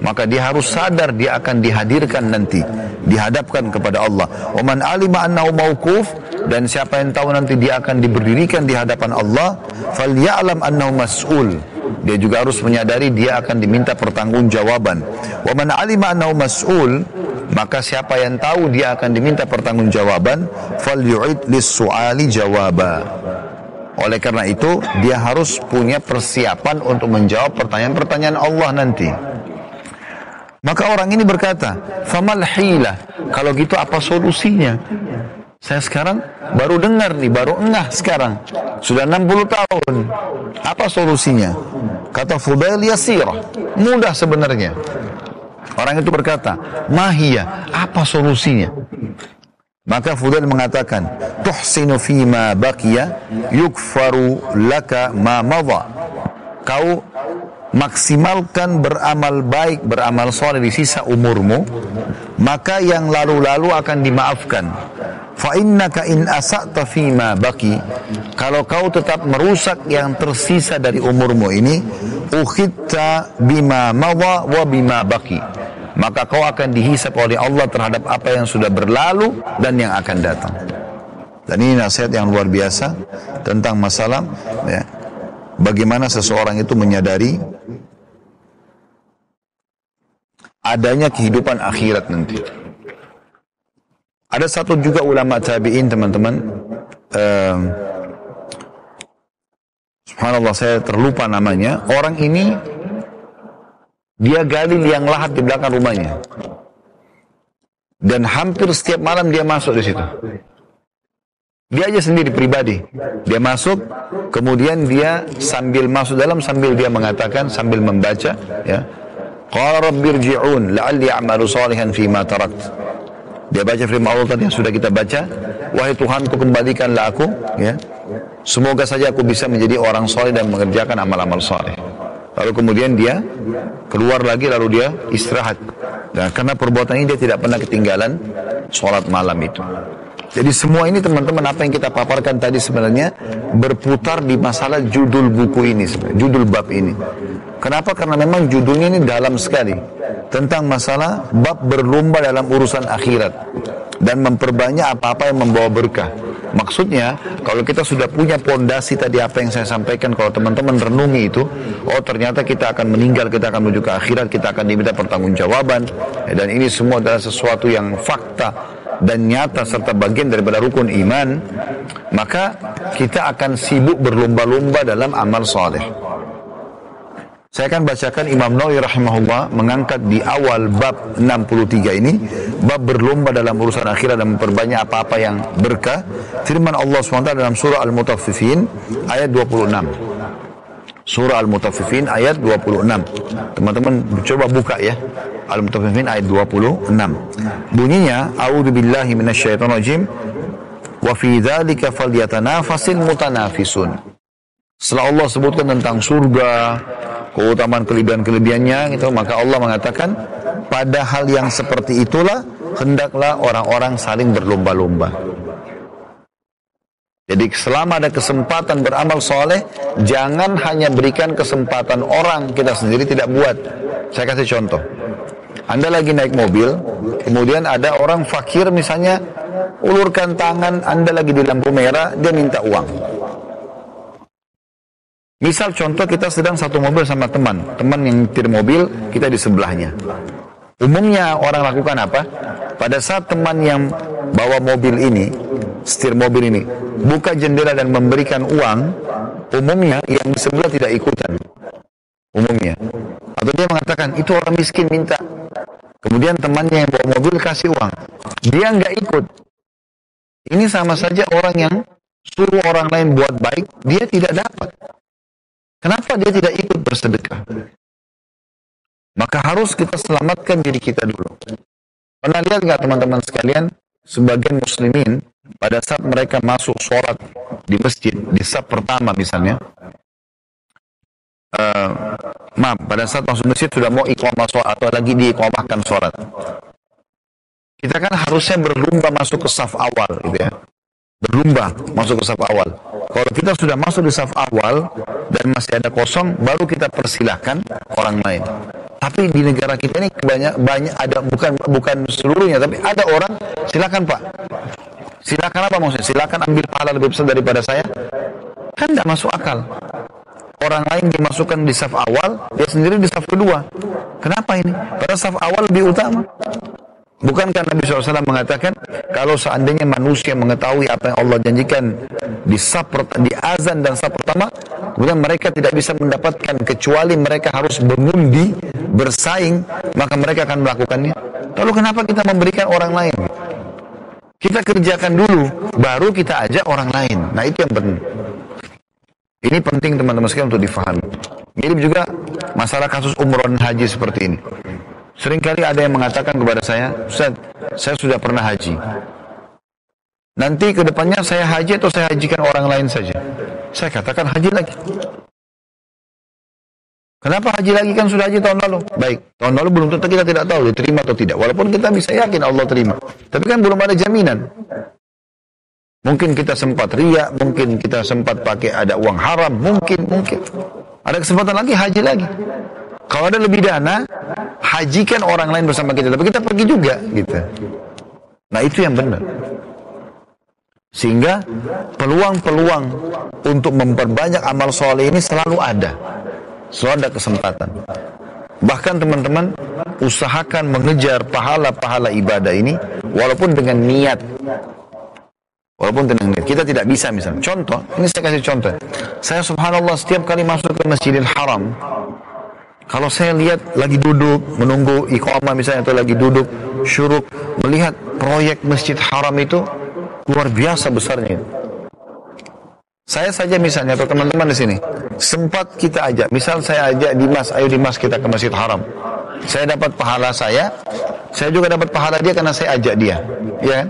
maka dia harus sadar dia akan dihadirkan nanti dihadapkan kepada Allah. Wa man alima annahu mauquf dan siapa yang tahu nanti dia akan diberdirikan di hadapan Allah fal ya'lam annahu mas'ul dia juga harus menyadari dia akan diminta pertanggungjawaban. Wa man alima annahu mas'ul maka siapa yang tahu dia akan diminta pertanggungjawaban fal yu'id lis-su'ali jawaba. Oleh karena itu dia harus punya persiapan untuk menjawab pertanyaan-pertanyaan Allah nanti. Maka orang ini berkata famal hila kalau gitu apa solusinya saya sekarang baru dengar nih, baru engah sekarang. Sudah 60 tahun. Apa solusinya? Kata Fudail Yasirah. Mudah sebenarnya. Orang itu berkata, Mahia, apa solusinya? Maka Fudail mengatakan, Tuhsinu fima bakia yukfaru laka ma madha. Kau maksimalkan beramal baik, beramal soleh di sisa umurmu, maka yang lalu-lalu akan dimaafkan. Fa innaka in asa'ta fima baki, kalau kau tetap merusak yang tersisa dari umurmu ini, ukhitta bima mawa wa bima baki maka kau akan dihisap oleh Allah terhadap apa yang sudah berlalu dan yang akan datang. Dan ini nasihat yang luar biasa tentang masalah ya, bagaimana seseorang itu menyadari adanya kehidupan akhirat nanti. Ada satu juga ulama tabi'in teman-teman. Um, subhanallah saya terlupa namanya. Orang ini dia gali liang lahat di belakang rumahnya. Dan hampir setiap malam dia masuk di situ. Dia aja sendiri pribadi. Dia masuk, kemudian dia sambil masuk dalam sambil dia mengatakan sambil membaca ya. Qala rabbirji'un la'alli a'malu salihan fi ma tarakt. Dia baca firman Allah tadi yang sudah kita baca, wahai Tuhanku kembalikanlah aku ya. Semoga saja aku bisa menjadi orang soleh dan mengerjakan amal-amal soleh. Lalu kemudian dia keluar lagi lalu dia istirahat. Dan karena perbuatan ini dia tidak pernah ketinggalan sholat malam itu. Jadi semua ini teman-teman apa yang kita paparkan tadi sebenarnya berputar di masalah judul buku ini, judul bab ini. Kenapa? Karena memang judulnya ini dalam sekali tentang masalah bab berlomba dalam urusan akhirat dan memperbanyak apa-apa yang membawa berkah. Maksudnya, kalau kita sudah punya pondasi tadi apa yang saya sampaikan, kalau teman-teman renungi itu, oh ternyata kita akan meninggal, kita akan menuju ke akhirat, kita akan diminta pertanggungjawaban, dan ini semua adalah sesuatu yang fakta dan nyata serta bagian daripada rukun iman, maka kita akan sibuk berlomba-lomba dalam amal soleh. Saya akan bacakan Imam Nawawi rahimahullah mengangkat di awal bab 63 ini bab berlomba dalam urusan akhirat dan memperbanyak apa-apa yang berkah. Firman Allah SWT dalam surah Al-Mutaffifin ayat 26. Surah Al-Mutaffifin ayat 26. Teman-teman coba buka ya. Al-Mutaffifin ayat 26. Bunyinya A'udzu billahi minasyaitonir wa fi dzalika falyatanafasil mutanafisun. Setelah Allah sebutkan tentang surga, keutamaan kelebihan-kelebihannya gitu maka Allah mengatakan pada hal yang seperti itulah hendaklah orang-orang saling berlomba-lomba. Jadi selama ada kesempatan beramal soleh jangan hanya berikan kesempatan orang kita sendiri tidak buat. Saya kasih contoh. Anda lagi naik mobil kemudian ada orang fakir misalnya ulurkan tangan Anda lagi di lampu merah dia minta uang Misal contoh kita sedang satu mobil sama teman, teman yang nyetir mobil, kita di sebelahnya. Umumnya orang lakukan apa? Pada saat teman yang bawa mobil ini, setir mobil ini, buka jendela dan memberikan uang, umumnya yang di sebelah tidak ikutan. Umumnya. Atau dia mengatakan, itu orang miskin minta. Kemudian temannya yang bawa mobil kasih uang. Dia nggak ikut. Ini sama saja orang yang suruh orang lain buat baik, dia tidak dapat. Kenapa dia tidak ikut bersedekah? Maka harus kita selamatkan diri kita dulu. Pernah lihat nggak teman-teman sekalian, sebagian muslimin pada saat mereka masuk sholat di masjid, di sab pertama misalnya, uh, maaf, pada saat masuk masjid sudah mau iqamah sholat atau lagi diiqamahkan sholat. Kita kan harusnya berlomba masuk ke saf awal gitu ya berlomba masuk ke saf awal. Kalau kita sudah masuk di saf awal dan masih ada kosong, baru kita persilahkan orang lain. Tapi di negara kita ini banyak banyak ada bukan bukan seluruhnya, tapi ada orang silakan pak, silakan apa maksudnya? Silakan ambil pahala lebih besar daripada saya. Kan tidak masuk akal. Orang lain dimasukkan di saf awal, dia sendiri di saf kedua. Kenapa ini? Pada saf awal lebih utama. Bukankah Nabi SAW mengatakan kalau seandainya manusia mengetahui apa yang Allah janjikan di sab di azan dan sab pertama, kemudian mereka tidak bisa mendapatkan kecuali mereka harus mengundi, bersaing, maka mereka akan melakukannya. Lalu kenapa kita memberikan orang lain? Kita kerjakan dulu, baru kita ajak orang lain. Nah itu yang penting. Ini penting teman-teman sekalian untuk difahami. Mirip juga masalah kasus umroh dan haji seperti ini. Seringkali ada yang mengatakan kepada saya, Ustaz, saya sudah pernah haji. Nanti ke depannya saya haji atau saya hajikan orang lain saja. Saya katakan haji lagi. Kenapa haji lagi kan sudah haji tahun lalu? Baik, tahun lalu belum tentu kita tidak tahu diterima atau tidak. Walaupun kita bisa yakin Allah terima. Tapi kan belum ada jaminan. Mungkin kita sempat ria, mungkin kita sempat pakai ada uang haram, mungkin, mungkin. Ada kesempatan lagi, haji lagi. Kalau ada lebih dana, hajikan orang lain bersama kita. Tapi kita pergi juga, gitu. Nah itu yang benar. Sehingga peluang-peluang untuk memperbanyak amal soleh ini selalu ada. Selalu ada kesempatan. Bahkan teman-teman usahakan mengejar pahala-pahala ibadah ini walaupun dengan niat. Walaupun dengan niat. Kita tidak bisa misalnya. Contoh, ini saya kasih contoh. Saya subhanallah setiap kali masuk ke Masjidil Haram, kalau saya lihat lagi duduk menunggu iqamah misalnya atau lagi duduk syuruk melihat proyek Masjid Haram itu luar biasa besarnya. Saya saja misalnya atau teman-teman di sini sempat kita ajak, misal saya ajak Dimas, ayo Dimas kita ke Masjid Haram. Saya dapat pahala saya, saya juga dapat pahala dia karena saya ajak dia, ya kan?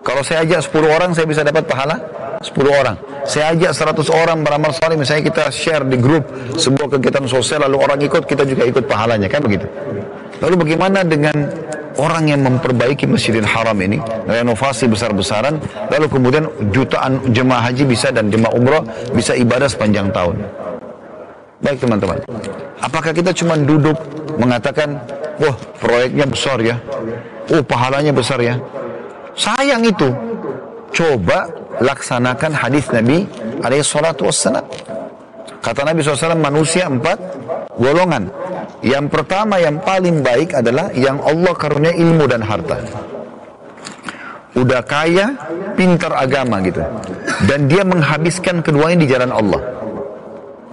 Kalau saya ajak 10 orang, saya bisa dapat pahala 10 orang. Saya ajak 100 orang beramal saleh, misalnya kita share di grup sebuah kegiatan sosial, lalu orang ikut, kita juga ikut pahalanya, kan begitu? Lalu bagaimana dengan orang yang memperbaiki Masjidil Haram ini, renovasi besar-besaran, lalu kemudian jutaan jemaah haji bisa dan jemaah umroh bisa ibadah sepanjang tahun. Baik teman-teman, apakah kita cuma duduk mengatakan, wah proyeknya besar ya, oh pahalanya besar ya. Sayang itu, coba laksanakan hadis Nabi alaihi salatu wassalam. Kata Nabi SAW manusia empat golongan. Yang pertama yang paling baik adalah yang Allah karunia ilmu dan harta. Udah kaya, pintar agama gitu. Dan dia menghabiskan keduanya di jalan Allah.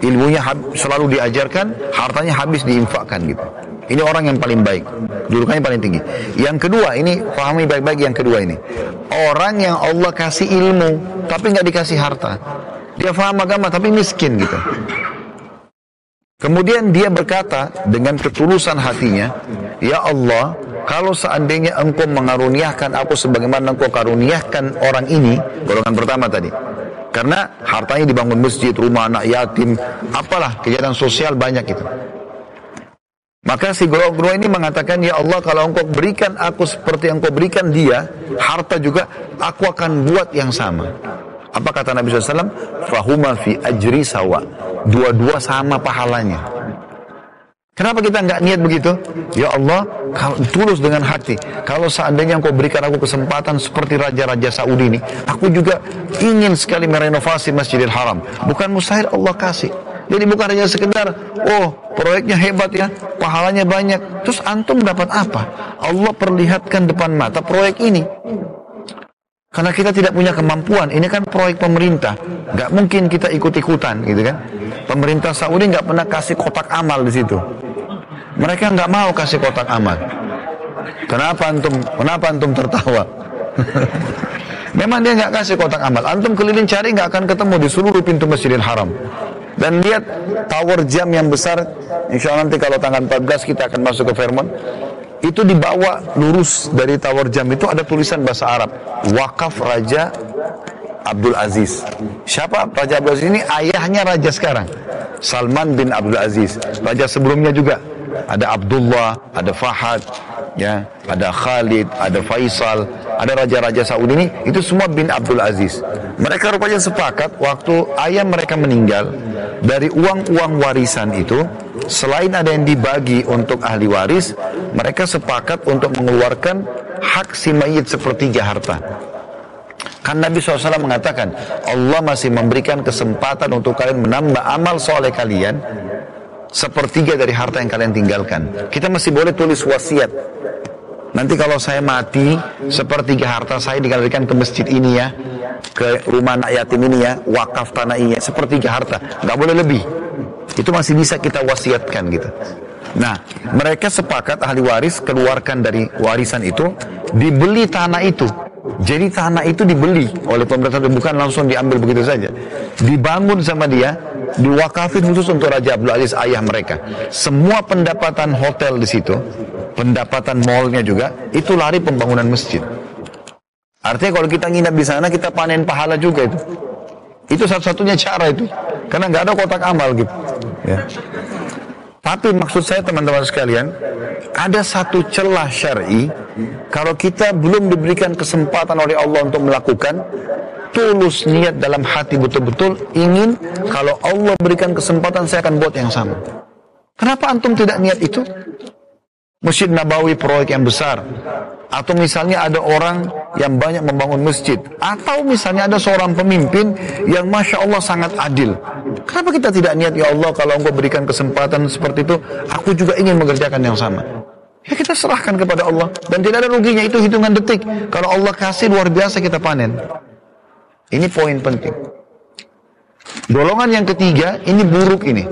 Ilmunya selalu diajarkan, hartanya habis diinfakkan gitu. Ini orang yang paling baik. Julukannya paling tinggi. Yang kedua, ini pahami baik-baik yang kedua ini. Orang yang Allah kasih ilmu, tapi nggak dikasih harta. Dia faham agama tapi miskin gitu. Kemudian dia berkata dengan ketulusan hatinya, Ya Allah, kalau seandainya engkau mengaruniakan aku sebagaimana engkau karuniakan orang ini, golongan pertama tadi. Karena hartanya dibangun masjid, rumah anak yatim, apalah kegiatan sosial banyak itu. Maka si golongan ini mengatakan, Ya Allah kalau engkau berikan aku seperti yang engkau berikan dia, harta juga, aku akan buat yang sama. Apa kata Nabi SAW? Fahuma fi ajri sawa. Dua-dua sama pahalanya. Kenapa kita nggak niat begitu? Ya Allah, kalau tulus dengan hati. Kalau seandainya engkau berikan aku kesempatan seperti raja-raja Saudi ini, aku juga ingin sekali merenovasi Masjidil Haram. Bukan mustahil Allah kasih. Jadi bukan hanya sekedar, oh proyeknya hebat ya, pahalanya banyak. Terus antum dapat apa? Allah perlihatkan depan mata proyek ini. Karena kita tidak punya kemampuan. Ini kan proyek pemerintah. Nggak mungkin kita ikut-ikutan gitu kan. Pemerintah Saudi nggak pernah kasih kotak amal di situ. Mereka nggak mau kasih kotak amal. Kenapa antum? Kenapa antum tertawa? (laughs) Memang dia nggak kasih kotak amal. Antum keliling cari nggak akan ketemu di seluruh pintu Masjidil Haram. Dan lihat tower jam yang besar. Insya Allah nanti kalau tanggal 14 kita akan masuk ke Fairmont itu dibawa lurus dari tower jam itu ada tulisan bahasa Arab. Wakaf Raja Abdul Aziz. Siapa Raja Abdul Aziz ini? Ayahnya raja sekarang. Salman bin Abdul Aziz. Raja sebelumnya juga. Ada Abdullah ada Fahad ya. Ada Khalid ada Faisal ada raja-raja Saudi ini itu semua bin Abdul Aziz mereka rupanya sepakat waktu ayah mereka meninggal dari uang-uang warisan itu selain ada yang dibagi untuk ahli waris, mereka sepakat untuk mengeluarkan hak si mayit sepertiga harta. Kan Nabi SAW mengatakan, Allah masih memberikan kesempatan untuk kalian menambah amal soleh kalian sepertiga dari harta yang kalian tinggalkan. Kita masih boleh tulis wasiat. Nanti kalau saya mati, sepertiga harta saya dikembalikan ke masjid ini ya, ke rumah anak yatim ini ya, wakaf tanah ini ya, sepertiga harta, nggak boleh lebih. Itu masih bisa kita wasiatkan gitu. Nah, mereka sepakat ahli waris keluarkan dari warisan itu, dibeli tanah itu. Jadi tanah itu dibeli oleh pemerintah bukan langsung diambil begitu saja. Dibangun sama dia, diwakafin khusus untuk Raja Abdul Aziz ayah mereka. Semua pendapatan hotel di situ, pendapatan mallnya juga, itu lari pembangunan masjid. Artinya kalau kita nginap di sana, kita panen pahala juga itu. Itu satu-satunya cara itu. Karena nggak ada kotak amal gitu. Ya. Tapi maksud saya teman-teman sekalian, ada satu celah syar'i kalau kita belum diberikan kesempatan oleh Allah untuk melakukan tulus niat dalam hati betul-betul ingin kalau Allah berikan kesempatan saya akan buat yang sama. Kenapa antum tidak niat itu? Masjid Nabawi proyek yang besar. Atau misalnya ada orang yang banyak membangun masjid. Atau misalnya ada seorang pemimpin yang masya Allah sangat adil. Kenapa kita tidak niat ya Allah kalau engkau berikan kesempatan seperti itu aku juga ingin mengerjakan yang sama. Ya kita serahkan kepada Allah. Dan tidak ada ruginya itu hitungan detik. Kalau Allah kasih luar biasa kita panen. Ini poin penting. Golongan yang ketiga ini buruk ini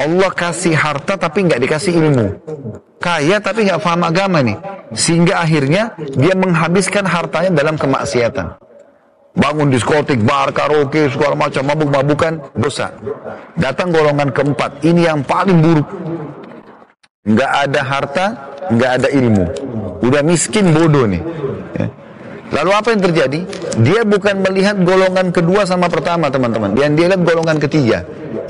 Allah kasih harta tapi nggak dikasih ilmu. Kaya tapi nggak paham agama nih. Sehingga akhirnya dia menghabiskan hartanya dalam kemaksiatan. Bangun diskotik, bar, karaoke, segala macam, mabuk-mabukan, dosa. Datang golongan keempat, ini yang paling buruk. Nggak ada harta, nggak ada ilmu. Udah miskin bodoh nih. Lalu apa yang terjadi? Dia bukan melihat golongan kedua sama pertama teman-teman. Yang dia lihat golongan ketiga.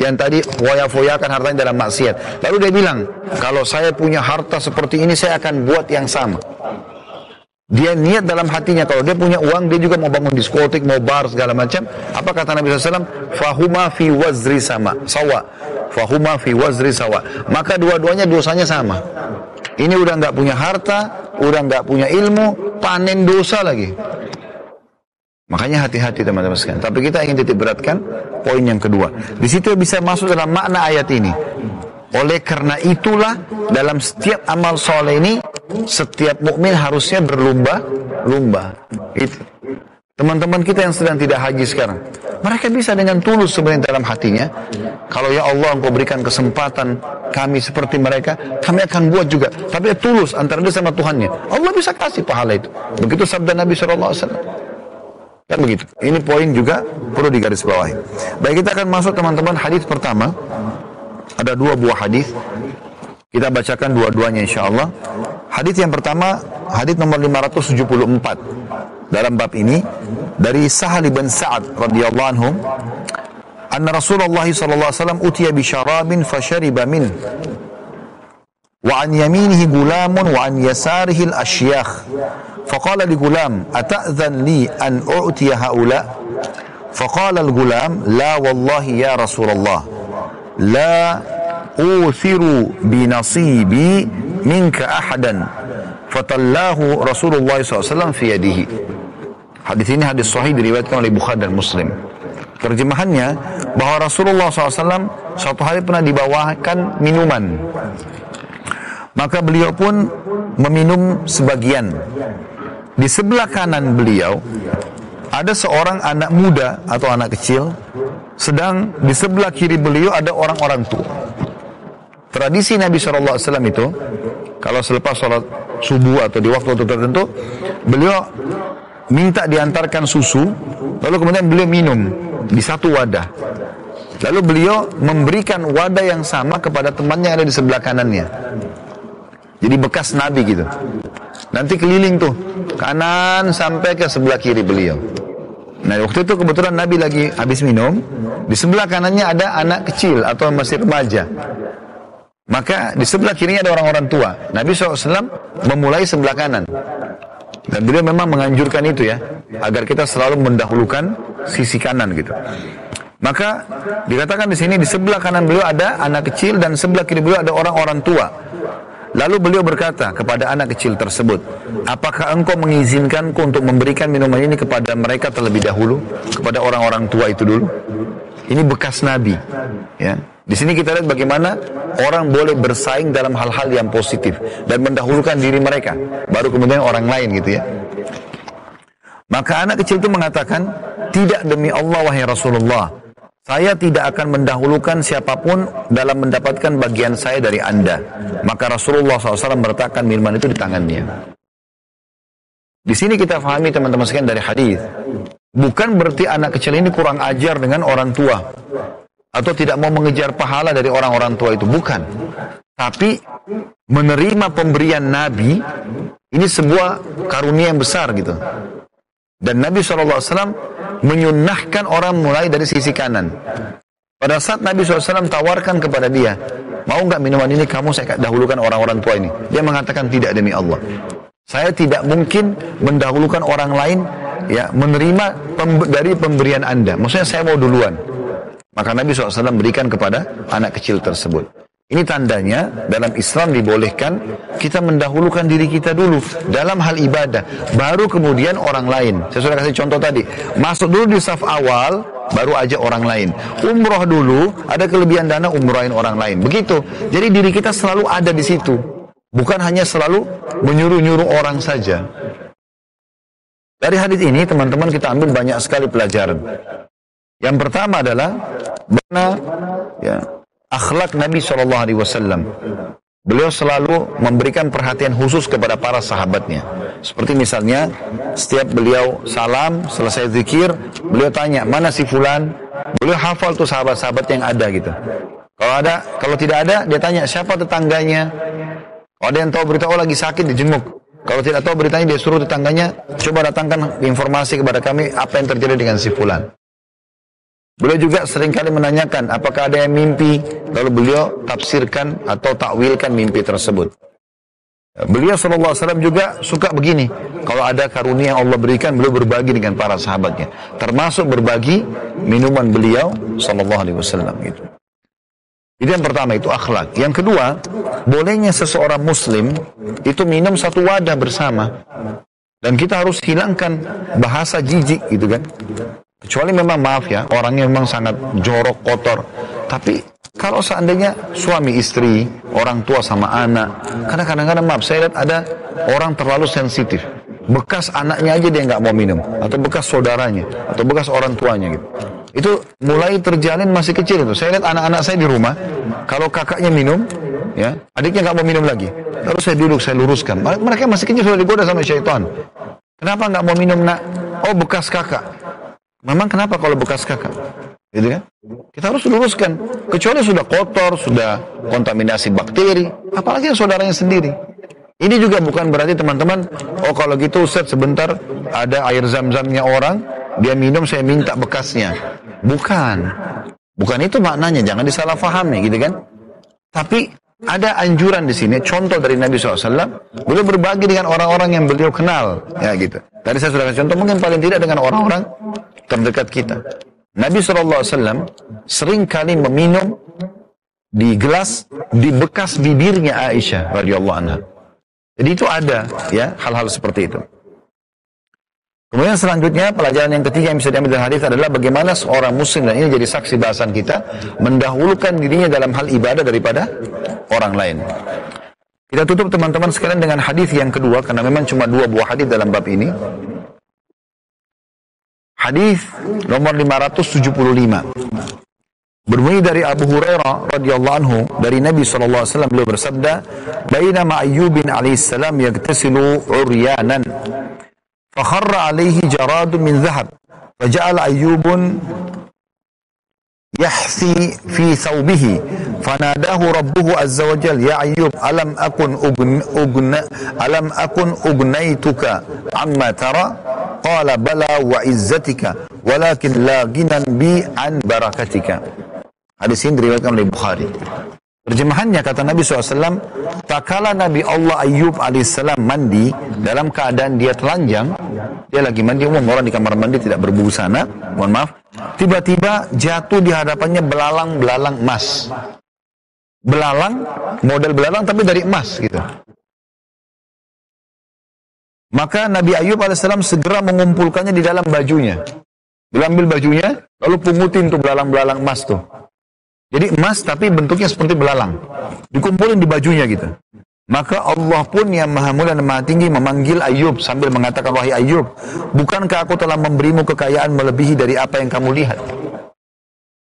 Yang tadi foya-foyakan hartanya dalam maksiat. Lalu dia bilang, kalau saya punya harta seperti ini saya akan buat yang sama. Dia niat dalam hatinya kalau dia punya uang dia juga mau bangun diskotik, mau bar segala macam. Apa kata Nabi SAW? Fahuma fi wazri sama, sawa. Fahuma fi wazri sawa. Maka dua-duanya dosanya sama. Ini udah nggak punya harta, udah nggak punya ilmu, panen dosa lagi. Makanya hati-hati teman-teman sekalian. Tapi kita ingin titik beratkan poin yang kedua. Di situ bisa masuk dalam makna ayat ini. Oleh karena itulah dalam setiap amal soleh ini setiap mukmin harusnya berlomba-lomba. Itu. Teman-teman kita yang sedang tidak haji sekarang, mereka bisa dengan tulus sebenarnya dalam hatinya. Kalau ya Allah engkau berikan kesempatan kami seperti mereka, kami akan buat juga. Tapi ya tulus antara dia sama Tuhannya. Allah bisa kasih pahala itu. Begitu sabda Nabi SAW. Kan begitu. Ini poin juga perlu digarisbawahi. Baik kita akan masuk teman-teman hadis pertama. Ada dua buah hadis. Kita bacakan dua-duanya insya Allah. Hadis yang pertama, hadis nomor 574 dalam bab ini dari Sahal bin Sa'ad radhiyallahu anhu anna Rasulullah sallallahu alaihi wasallam utiya bi syarabin fashariba min wa an yaminihi gulamun wa an yasarihi al-ashyakh فقال لغلام أتأذن لي أن أعطي هؤلاء فقال الغلام لا والله يا رسول الله لا أوثر بنصيبي منك أحدا fatallahu Rasulullah SAW fi yadihi. Hadis ini hadis sahih diriwayatkan oleh Bukhari dan Muslim. Terjemahannya bahwa Rasulullah SAW suatu hari pernah dibawakan minuman. Maka beliau pun meminum sebagian. Di sebelah kanan beliau ada seorang anak muda atau anak kecil, sedang di sebelah kiri beliau ada orang-orang tua. Tradisi Nabi SAW itu, kalau selepas sholat subuh atau di waktu-waktu tertentu, beliau minta diantarkan susu, lalu kemudian beliau minum di satu wadah. Lalu beliau memberikan wadah yang sama kepada temannya yang ada di sebelah kanannya. Jadi bekas Nabi gitu. Nanti keliling tuh, kanan sampai ke sebelah kiri beliau. Nah waktu itu kebetulan Nabi lagi habis minum, di sebelah kanannya ada anak kecil atau masih remaja. Maka di sebelah kirinya ada orang-orang tua. Nabi SAW memulai sebelah kanan. Dan beliau memang menganjurkan itu ya. Agar kita selalu mendahulukan sisi kanan gitu. Maka dikatakan di sini di sebelah kanan beliau ada anak kecil dan sebelah kiri beliau ada orang-orang tua. Lalu beliau berkata kepada anak kecil tersebut, apakah engkau mengizinkanku untuk memberikan minuman ini kepada mereka terlebih dahulu, kepada orang-orang tua itu dulu? Ini bekas Nabi, ya. Di sini kita lihat bagaimana orang boleh bersaing dalam hal-hal yang positif dan mendahulukan diri mereka, baru kemudian orang lain gitu ya. Maka anak kecil itu mengatakan, tidak demi Allah wahai Rasulullah, saya tidak akan mendahulukan siapa pun dalam mendapatkan bagian saya dari anda. Maka Rasulullah SAW meletakkan minuman itu di tangannya. Di sini kita fahami teman-teman sekalian dari hadis, bukan berarti anak kecil ini kurang ajar dengan orang tua atau tidak mau mengejar pahala dari orang-orang tua itu? Bukan. Tapi menerima pemberian nabi ini sebuah karunia yang besar gitu. Dan Nabi SAW menyunahkan orang mulai dari sisi kanan. Pada saat Nabi SAW tawarkan kepada dia mau nggak minuman ini? Kamu saya dahulukan orang-orang tua ini. Dia mengatakan tidak demi Allah. Saya tidak mungkin mendahulukan orang lain ya menerima dari pemberian anda. Maksudnya saya mau duluan maka Nabi SAW berikan kepada anak kecil tersebut. Ini tandanya dalam Islam dibolehkan kita mendahulukan diri kita dulu dalam hal ibadah. Baru kemudian orang lain. Saya sudah kasih contoh tadi. Masuk dulu di saf awal, baru aja orang lain. Umroh dulu, ada kelebihan dana umrohin orang lain. Begitu. Jadi diri kita selalu ada di situ. Bukan hanya selalu menyuruh-nyuruh orang saja. Dari hadis ini teman-teman kita ambil banyak sekali pelajaran. Yang pertama adalah mana ya, akhlak Nabi Shallallahu Alaihi Wasallam. Beliau selalu memberikan perhatian khusus kepada para sahabatnya. Seperti misalnya, setiap beliau salam, selesai zikir, beliau tanya, mana si fulan? Beliau hafal tuh sahabat-sahabat yang ada gitu. Kalau ada, kalau tidak ada, dia tanya, siapa tetangganya? Kalau ada yang tahu berita, oh lagi sakit, dijenguk. Kalau tidak tahu beritanya, dia suruh tetangganya, coba datangkan informasi kepada kami apa yang terjadi dengan si fulan. Beliau juga sering kali menanyakan apakah ada yang mimpi, lalu beliau tafsirkan atau takwilkan mimpi tersebut. Beliau SAW juga suka begini. Kalau ada karunia yang Allah berikan, beliau berbagi dengan para sahabatnya. Termasuk berbagi minuman beliau SAW. Gitu. Itu yang pertama, itu akhlak. Yang kedua, bolehnya seseorang muslim itu minum satu wadah bersama. Dan kita harus hilangkan bahasa jijik gitu kan. Kecuali memang maaf ya, orangnya memang sangat jorok, kotor. Tapi kalau seandainya suami istri, orang tua sama anak, karena kadang-kadang maaf, saya lihat ada orang terlalu sensitif. Bekas anaknya aja dia nggak mau minum, atau bekas saudaranya, atau bekas orang tuanya gitu. Itu mulai terjalin masih kecil itu. Saya lihat anak-anak saya di rumah, kalau kakaknya minum, ya adiknya nggak mau minum lagi. Lalu saya duduk, saya luruskan. Mereka masih kecil sudah digoda sama syaitan. Kenapa nggak mau minum nak? Oh bekas kakak. Memang kenapa kalau bekas kakak? Gitu kan? Kita harus luruskan. Kecuali sudah kotor, sudah kontaminasi bakteri, apalagi yang saudaranya sendiri. Ini juga bukan berarti teman-teman, oh kalau gitu Ustaz sebentar ada air zam-zamnya orang, dia minum saya minta bekasnya. Bukan. Bukan itu maknanya, jangan disalahfahami gitu kan. Tapi ada anjuran di sini, contoh dari Nabi SAW, beliau berbagi dengan orang-orang yang beliau kenal, ya gitu. Tadi saya sudah kasih contoh, mungkin paling tidak dengan orang-orang terdekat kita. Nabi SAW sering kali meminum di gelas di bekas bibirnya Aisyah radhiyallahu anha. Jadi itu ada ya hal-hal seperti itu. Kemudian selanjutnya pelajaran yang ketiga yang bisa diambil dari hadis adalah bagaimana seorang muslim dan ini jadi saksi bahasan kita mendahulukan dirinya dalam hal ibadah daripada orang lain. Kita tutup teman-teman sekalian dengan hadis yang kedua karena memang cuma dua buah hadis dalam bab ini. Hadis nomor 575. Berbunyi dari Abu Hurairah radhiyallahu anhu dari Nabi sallallahu alaihi wasallam beliau bersabda, "Bainama Ayyubin alaihi salam yagtasilu uryanan." فخر عليه جراد من ذهب فجعل أيوب يحثي في ثوبه. فناداه ربه عز وجل يا أيوب ألم أكن أغن أغن ألم أكن أغنيتك؟ عما ترى؟ قال بلى وعزتك ولكن لا غنى بي عن بركتك. Hadis ini Bukhari. Terjemahannya kata Nabi SAW, tak kala Nabi Allah Ayub alaihissalam mandi dalam keadaan dia telanjang, dia lagi mandi umum orang di kamar mandi tidak berbusana, mohon maaf, tiba-tiba jatuh di hadapannya belalang-belalang emas. Belalang, model belalang tapi dari emas gitu. Maka Nabi Ayub alaihissalam segera mengumpulkannya di dalam bajunya. Dia ambil bajunya, lalu pungutin tuh belalang-belalang emas tuh. Jadi emas tapi bentuknya seperti belalang. Dikumpulin di bajunya gitu. Maka Allah pun yang maha mulia dan maha tinggi memanggil Ayub sambil mengatakan, Wahai Ayub, bukankah aku telah memberimu kekayaan melebihi dari apa yang kamu lihat?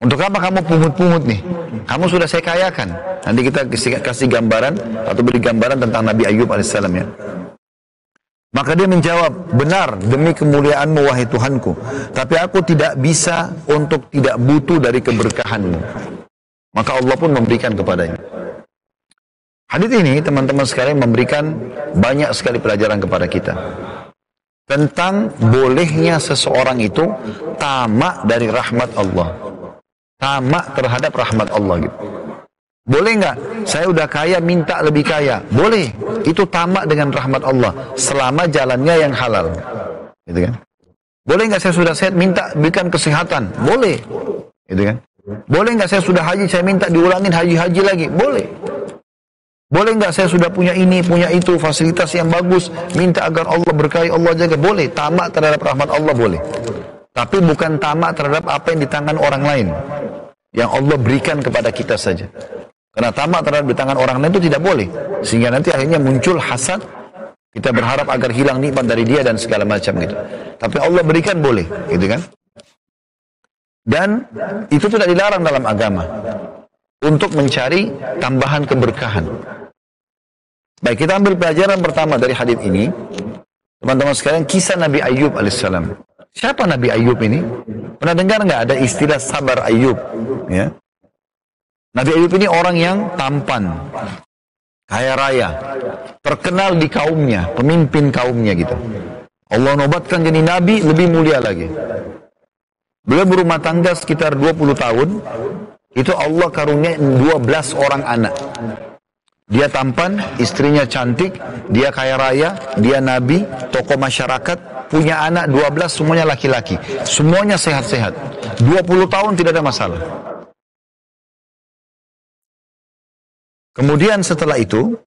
Untuk apa kamu pungut-pungut nih? Kamu sudah saya kayakan. Nanti kita kasih, gambaran atau beri gambaran tentang Nabi Ayub alaihissalam ya. Maka dia menjawab, benar demi kemuliaanmu wahai Tuhanku. Tapi aku tidak bisa untuk tidak butuh dari keberkahanmu. Maka Allah pun memberikan kepadanya. Hadis ini teman-teman sekalian memberikan banyak sekali pelajaran kepada kita. Tentang bolehnya seseorang itu tamak dari rahmat Allah. Tamak terhadap rahmat Allah gitu. Boleh nggak? Saya udah kaya minta lebih kaya. Boleh. Itu tamak dengan rahmat Allah. Selama jalannya yang halal. Gitu kan? Boleh nggak saya sudah sehat minta berikan kesehatan? Boleh. Gitu kan? Boleh nggak saya sudah haji saya minta diulangin haji-haji lagi? Boleh. Boleh nggak saya sudah punya ini, punya itu, fasilitas yang bagus, minta agar Allah berkahi, Allah jaga. Boleh, tamak terhadap rahmat Allah boleh. Tapi bukan tamak terhadap apa yang di tangan orang lain. Yang Allah berikan kepada kita saja. Karena tamak terhadap di tangan orang lain itu tidak boleh. Sehingga nanti akhirnya muncul hasad. Kita berharap agar hilang nikmat dari dia dan segala macam gitu. Tapi Allah berikan boleh, gitu kan? Dan itu tidak dilarang dalam agama. Untuk mencari tambahan keberkahan. Baik, kita ambil pelajaran pertama dari hadis ini. Teman-teman sekalian, kisah Nabi Ayub alaihissalam. Siapa Nabi Ayub ini? Pernah dengar nggak ada istilah sabar Ayub? Ya. Nabi Ayub ini orang yang tampan, kaya raya, terkenal di kaumnya, pemimpin kaumnya gitu. Allah nobatkan jadi nabi lebih mulia lagi. Beliau berumah tangga sekitar 20 tahun, itu Allah karunia 12 orang anak. Dia tampan, istrinya cantik, dia kaya raya, dia nabi, tokoh masyarakat, punya anak 12 semuanya laki-laki. Semuanya sehat-sehat. 20 tahun tidak ada masalah. Kemudian setelah itu,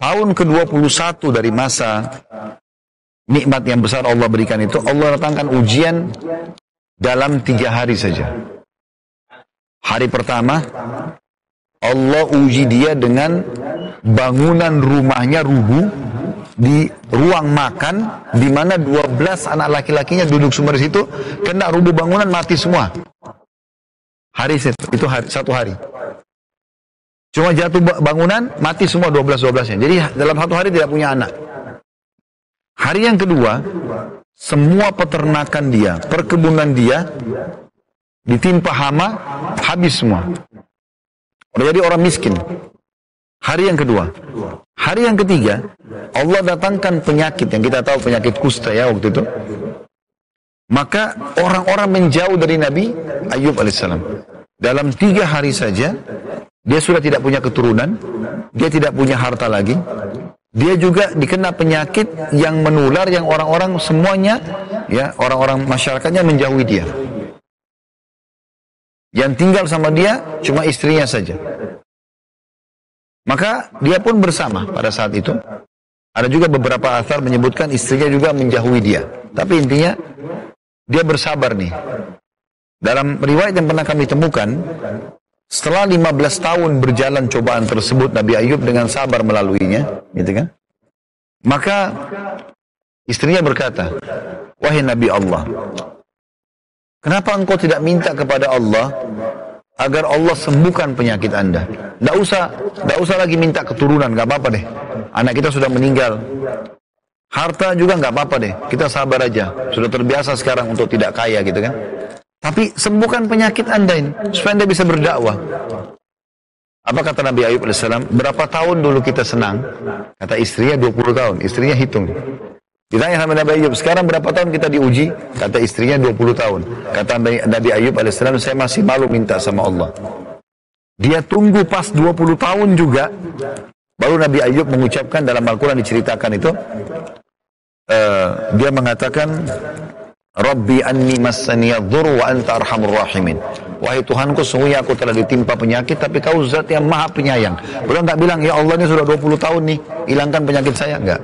tahun ke-21 dari masa nikmat yang besar Allah berikan itu, Allah datangkan ujian dalam tiga hari saja. Hari pertama, Allah uji dia dengan bangunan rumahnya rubuh di ruang makan di mana 12 anak laki-lakinya duduk semua di situ kena rubuh bangunan mati semua. Hari itu, hari, satu hari. Cuma jatuh bangunan, mati semua 12-12-nya. Jadi dalam satu hari tidak punya anak. Hari yang kedua, semua peternakan dia, perkebunan dia, ditimpa hama, habis semua. Jadi orang miskin. Hari yang kedua. Hari yang ketiga, Allah datangkan penyakit yang kita tahu penyakit kusta ya waktu itu. Maka orang-orang menjauh dari Nabi Ayub alaihissalam. Dalam tiga hari saja, dia sudah tidak punya keturunan, dia tidak punya harta lagi. Dia juga dikena penyakit yang menular yang orang-orang semuanya ya, orang-orang masyarakatnya menjauhi dia. Yang tinggal sama dia cuma istrinya saja. Maka dia pun bersama pada saat itu. Ada juga beberapa asar menyebutkan istrinya juga menjauhi dia. Tapi intinya dia bersabar nih. Dalam riwayat yang pernah kami temukan, setelah 15 tahun berjalan cobaan tersebut Nabi Ayub dengan sabar melaluinya, gitu kan? Maka istrinya berkata, "Wahai Nabi Allah, kenapa engkau tidak minta kepada Allah agar Allah sembuhkan penyakit Anda? Tidak usah, tidak usah lagi minta keturunan, nggak apa-apa deh. Anak kita sudah meninggal, Harta juga nggak apa-apa deh, kita sabar aja. Sudah terbiasa sekarang untuk tidak kaya gitu kan. Tapi sembuhkan penyakit anda ini, supaya anda bisa berdakwah. Apa kata Nabi Ayub AS? Berapa tahun dulu kita senang? Kata istrinya 20 tahun. Istrinya hitung. Ditanya sama Nabi Ayub, sekarang berapa tahun kita diuji? Kata istrinya 20 tahun. Kata Nabi Ayub AS, saya masih malu minta sama Allah. Dia tunggu pas 20 tahun juga. Baru Nabi Ayub mengucapkan dalam Al-Quran diceritakan itu. Uh, dia mengatakan, Rabbi anni massaniyadhur wa anta arhamur rahimin. Wahai Tuhanku, sungguhnya aku telah ditimpa penyakit, tapi kau zat yang maha penyayang. Beliau nggak bilang, ya Allah ini sudah 20 tahun nih, hilangkan penyakit saya. Enggak.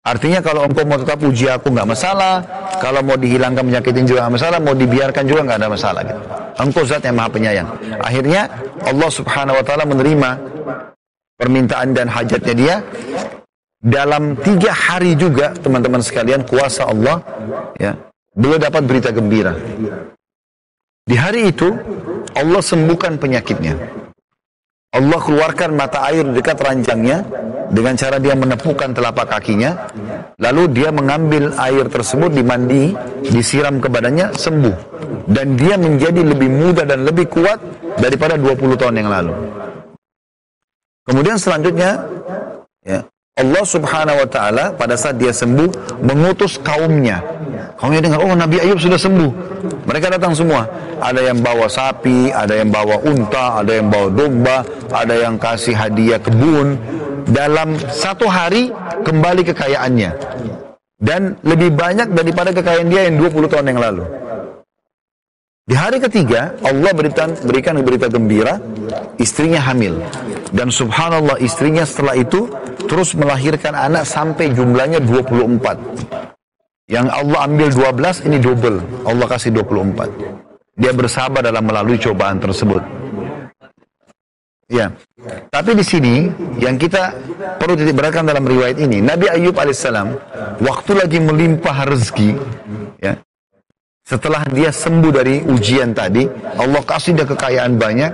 Artinya kalau engkau mau tetap puji aku nggak masalah, kalau mau dihilangkan penyakitin juga nggak masalah, mau dibiarkan juga nggak ada masalah gitu. Engkau zat yang maha penyayang. Akhirnya Allah subhanahu wa ta'ala menerima permintaan dan hajatnya dia. Dalam tiga hari juga teman-teman sekalian kuasa Allah ya beliau dapat berita gembira. Di hari itu Allah sembuhkan penyakitnya. Allah keluarkan mata air dekat ranjangnya dengan cara dia menepukkan telapak kakinya. Lalu dia mengambil air tersebut dimandi, disiram ke badannya, sembuh. Dan dia menjadi lebih muda dan lebih kuat daripada 20 tahun yang lalu. Kemudian selanjutnya, ya, Allah subhanahu wa ta'ala pada saat dia sembuh, mengutus kaumnya. Kaumnya dengar, oh Nabi Ayub sudah sembuh. Mereka datang semua. Ada yang bawa sapi, ada yang bawa unta, ada yang bawa domba, ada yang kasih hadiah kebun. Dalam satu hari kembali kekayaannya. Dan lebih banyak daripada kekayaan dia yang 20 tahun yang lalu. Di hari ketiga, Allah berikan, berikan berita gembira, istrinya hamil. Dan subhanallah istrinya setelah itu terus melahirkan anak sampai jumlahnya 24. Yang Allah ambil 12, ini double. Allah kasih 24. Dia bersabar dalam melalui cobaan tersebut. Ya, tapi di sini yang kita perlu titik beratkan dalam riwayat ini, Nabi Ayub alaihissalam waktu lagi melimpah rezeki, ya, setelah dia sembuh dari ujian tadi, Allah kasih dia kekayaan banyak.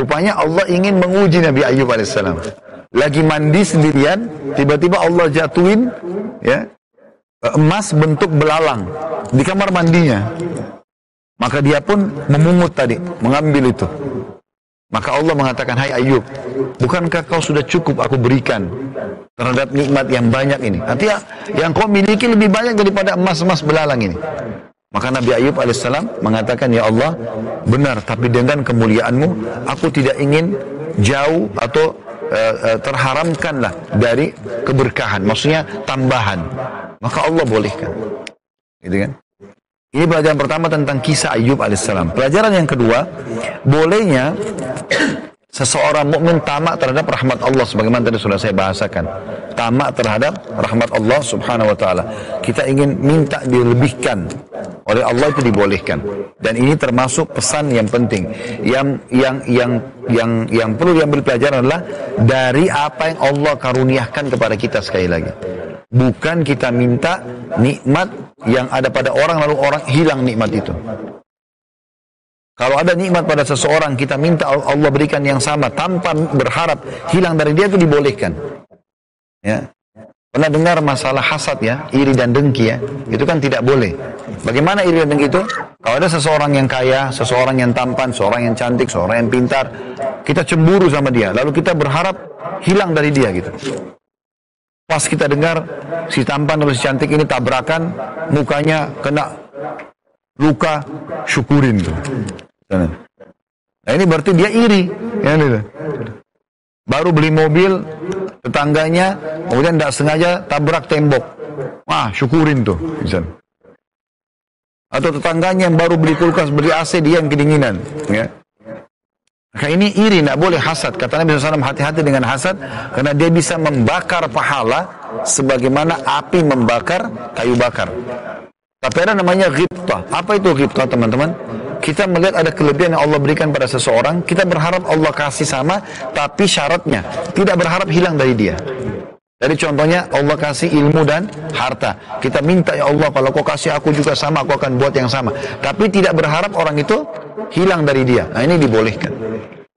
Rupanya Allah ingin menguji Nabi Ayub alaihissalam. Lagi mandi sendirian, tiba-tiba Allah jatuhin ya emas bentuk belalang di kamar mandinya. Maka dia pun memungut tadi, mengambil itu. Maka Allah mengatakan, Hai Ayub, bukankah kau sudah cukup aku berikan terhadap nikmat yang banyak ini? Artinya, yang kau miliki lebih banyak daripada emas-emas belalang ini. Maka Nabi Ayub alaihissalam mengatakan, Ya Allah, benar, tapi dengan kemuliaanmu, aku tidak ingin jauh atau uh, uh, terharamkanlah dari keberkahan. Maksudnya tambahan. Maka Allah bolehkan. Gitu kan? Ini pelajaran pertama tentang kisah Ayub alaihissalam. Pelajaran yang kedua, bolehnya seseorang mukmin tamak terhadap rahmat Allah sebagaimana tadi sudah saya bahasakan. Tamak terhadap rahmat Allah Subhanahu wa taala. Kita ingin minta dilebihkan oleh Allah itu dibolehkan. Dan ini termasuk pesan yang penting. Yang yang yang yang yang perlu diambil pelajaran adalah dari apa yang Allah karuniakan kepada kita sekali lagi. Bukan kita minta nikmat yang ada pada orang lalu orang hilang nikmat itu. Kalau ada nikmat pada seseorang kita minta Allah berikan yang sama tanpa berharap hilang dari dia itu dibolehkan. Ya. Pernah dengar masalah hasad ya, iri dan dengki ya, itu kan tidak boleh. Bagaimana iri dan dengki itu? Kalau ada seseorang yang kaya, seseorang yang tampan, seseorang yang cantik, seseorang yang pintar, kita cemburu sama dia, lalu kita berharap hilang dari dia gitu. Pas kita dengar si tampan atau si cantik ini tabrakan, mukanya kena luka, syukurin tuh. Nah ini berarti dia iri. Ya, gitu. Baru beli mobil, tetangganya, kemudian tidak sengaja tabrak tembok. Wah, syukurin tuh. Misalnya. Atau tetangganya yang baru beli kulkas, beli AC, dia yang kedinginan. Ya. Maka ini iri, tidak boleh hasad. Kata Nabi SAW, hati-hati dengan hasad, karena dia bisa membakar pahala, sebagaimana api membakar kayu bakar. Tapi ada namanya ghibtah. Apa itu ghibtah, teman-teman? Kita melihat ada kelebihan yang Allah berikan pada seseorang, kita berharap Allah kasih sama, tapi syaratnya, tidak berharap hilang dari dia. Jadi contohnya Allah kasih ilmu dan harta. Kita minta ya Allah kalau kau kasih aku juga sama, aku akan buat yang sama. Tapi tidak berharap orang itu hilang dari dia. Nah ini dibolehkan.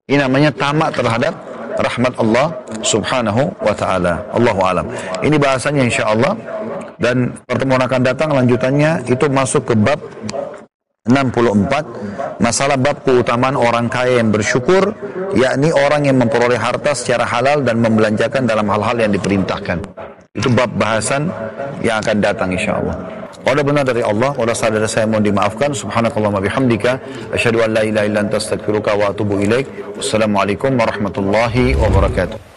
Ini namanya tamak terhadap rahmat Allah subhanahu wa ta'ala. Allahu alam. Ini bahasanya insya Allah. Dan pertemuan akan datang lanjutannya itu masuk ke bab 64 masalah bab keutamaan orang kaya yang bersyukur yakni orang yang memperoleh harta secara halal dan membelanjakan dalam hal-hal yang diperintahkan itu bab bahasan yang akan datang insya Allah Walau benar dari Allah, walau salah saya mohon dimaafkan. Subhanakallah bihamdika. Asyhadu an la ilaha illa anta astaghfiruka wa atubu ilaik. Wassalamualaikum warahmatullahi wabarakatuh.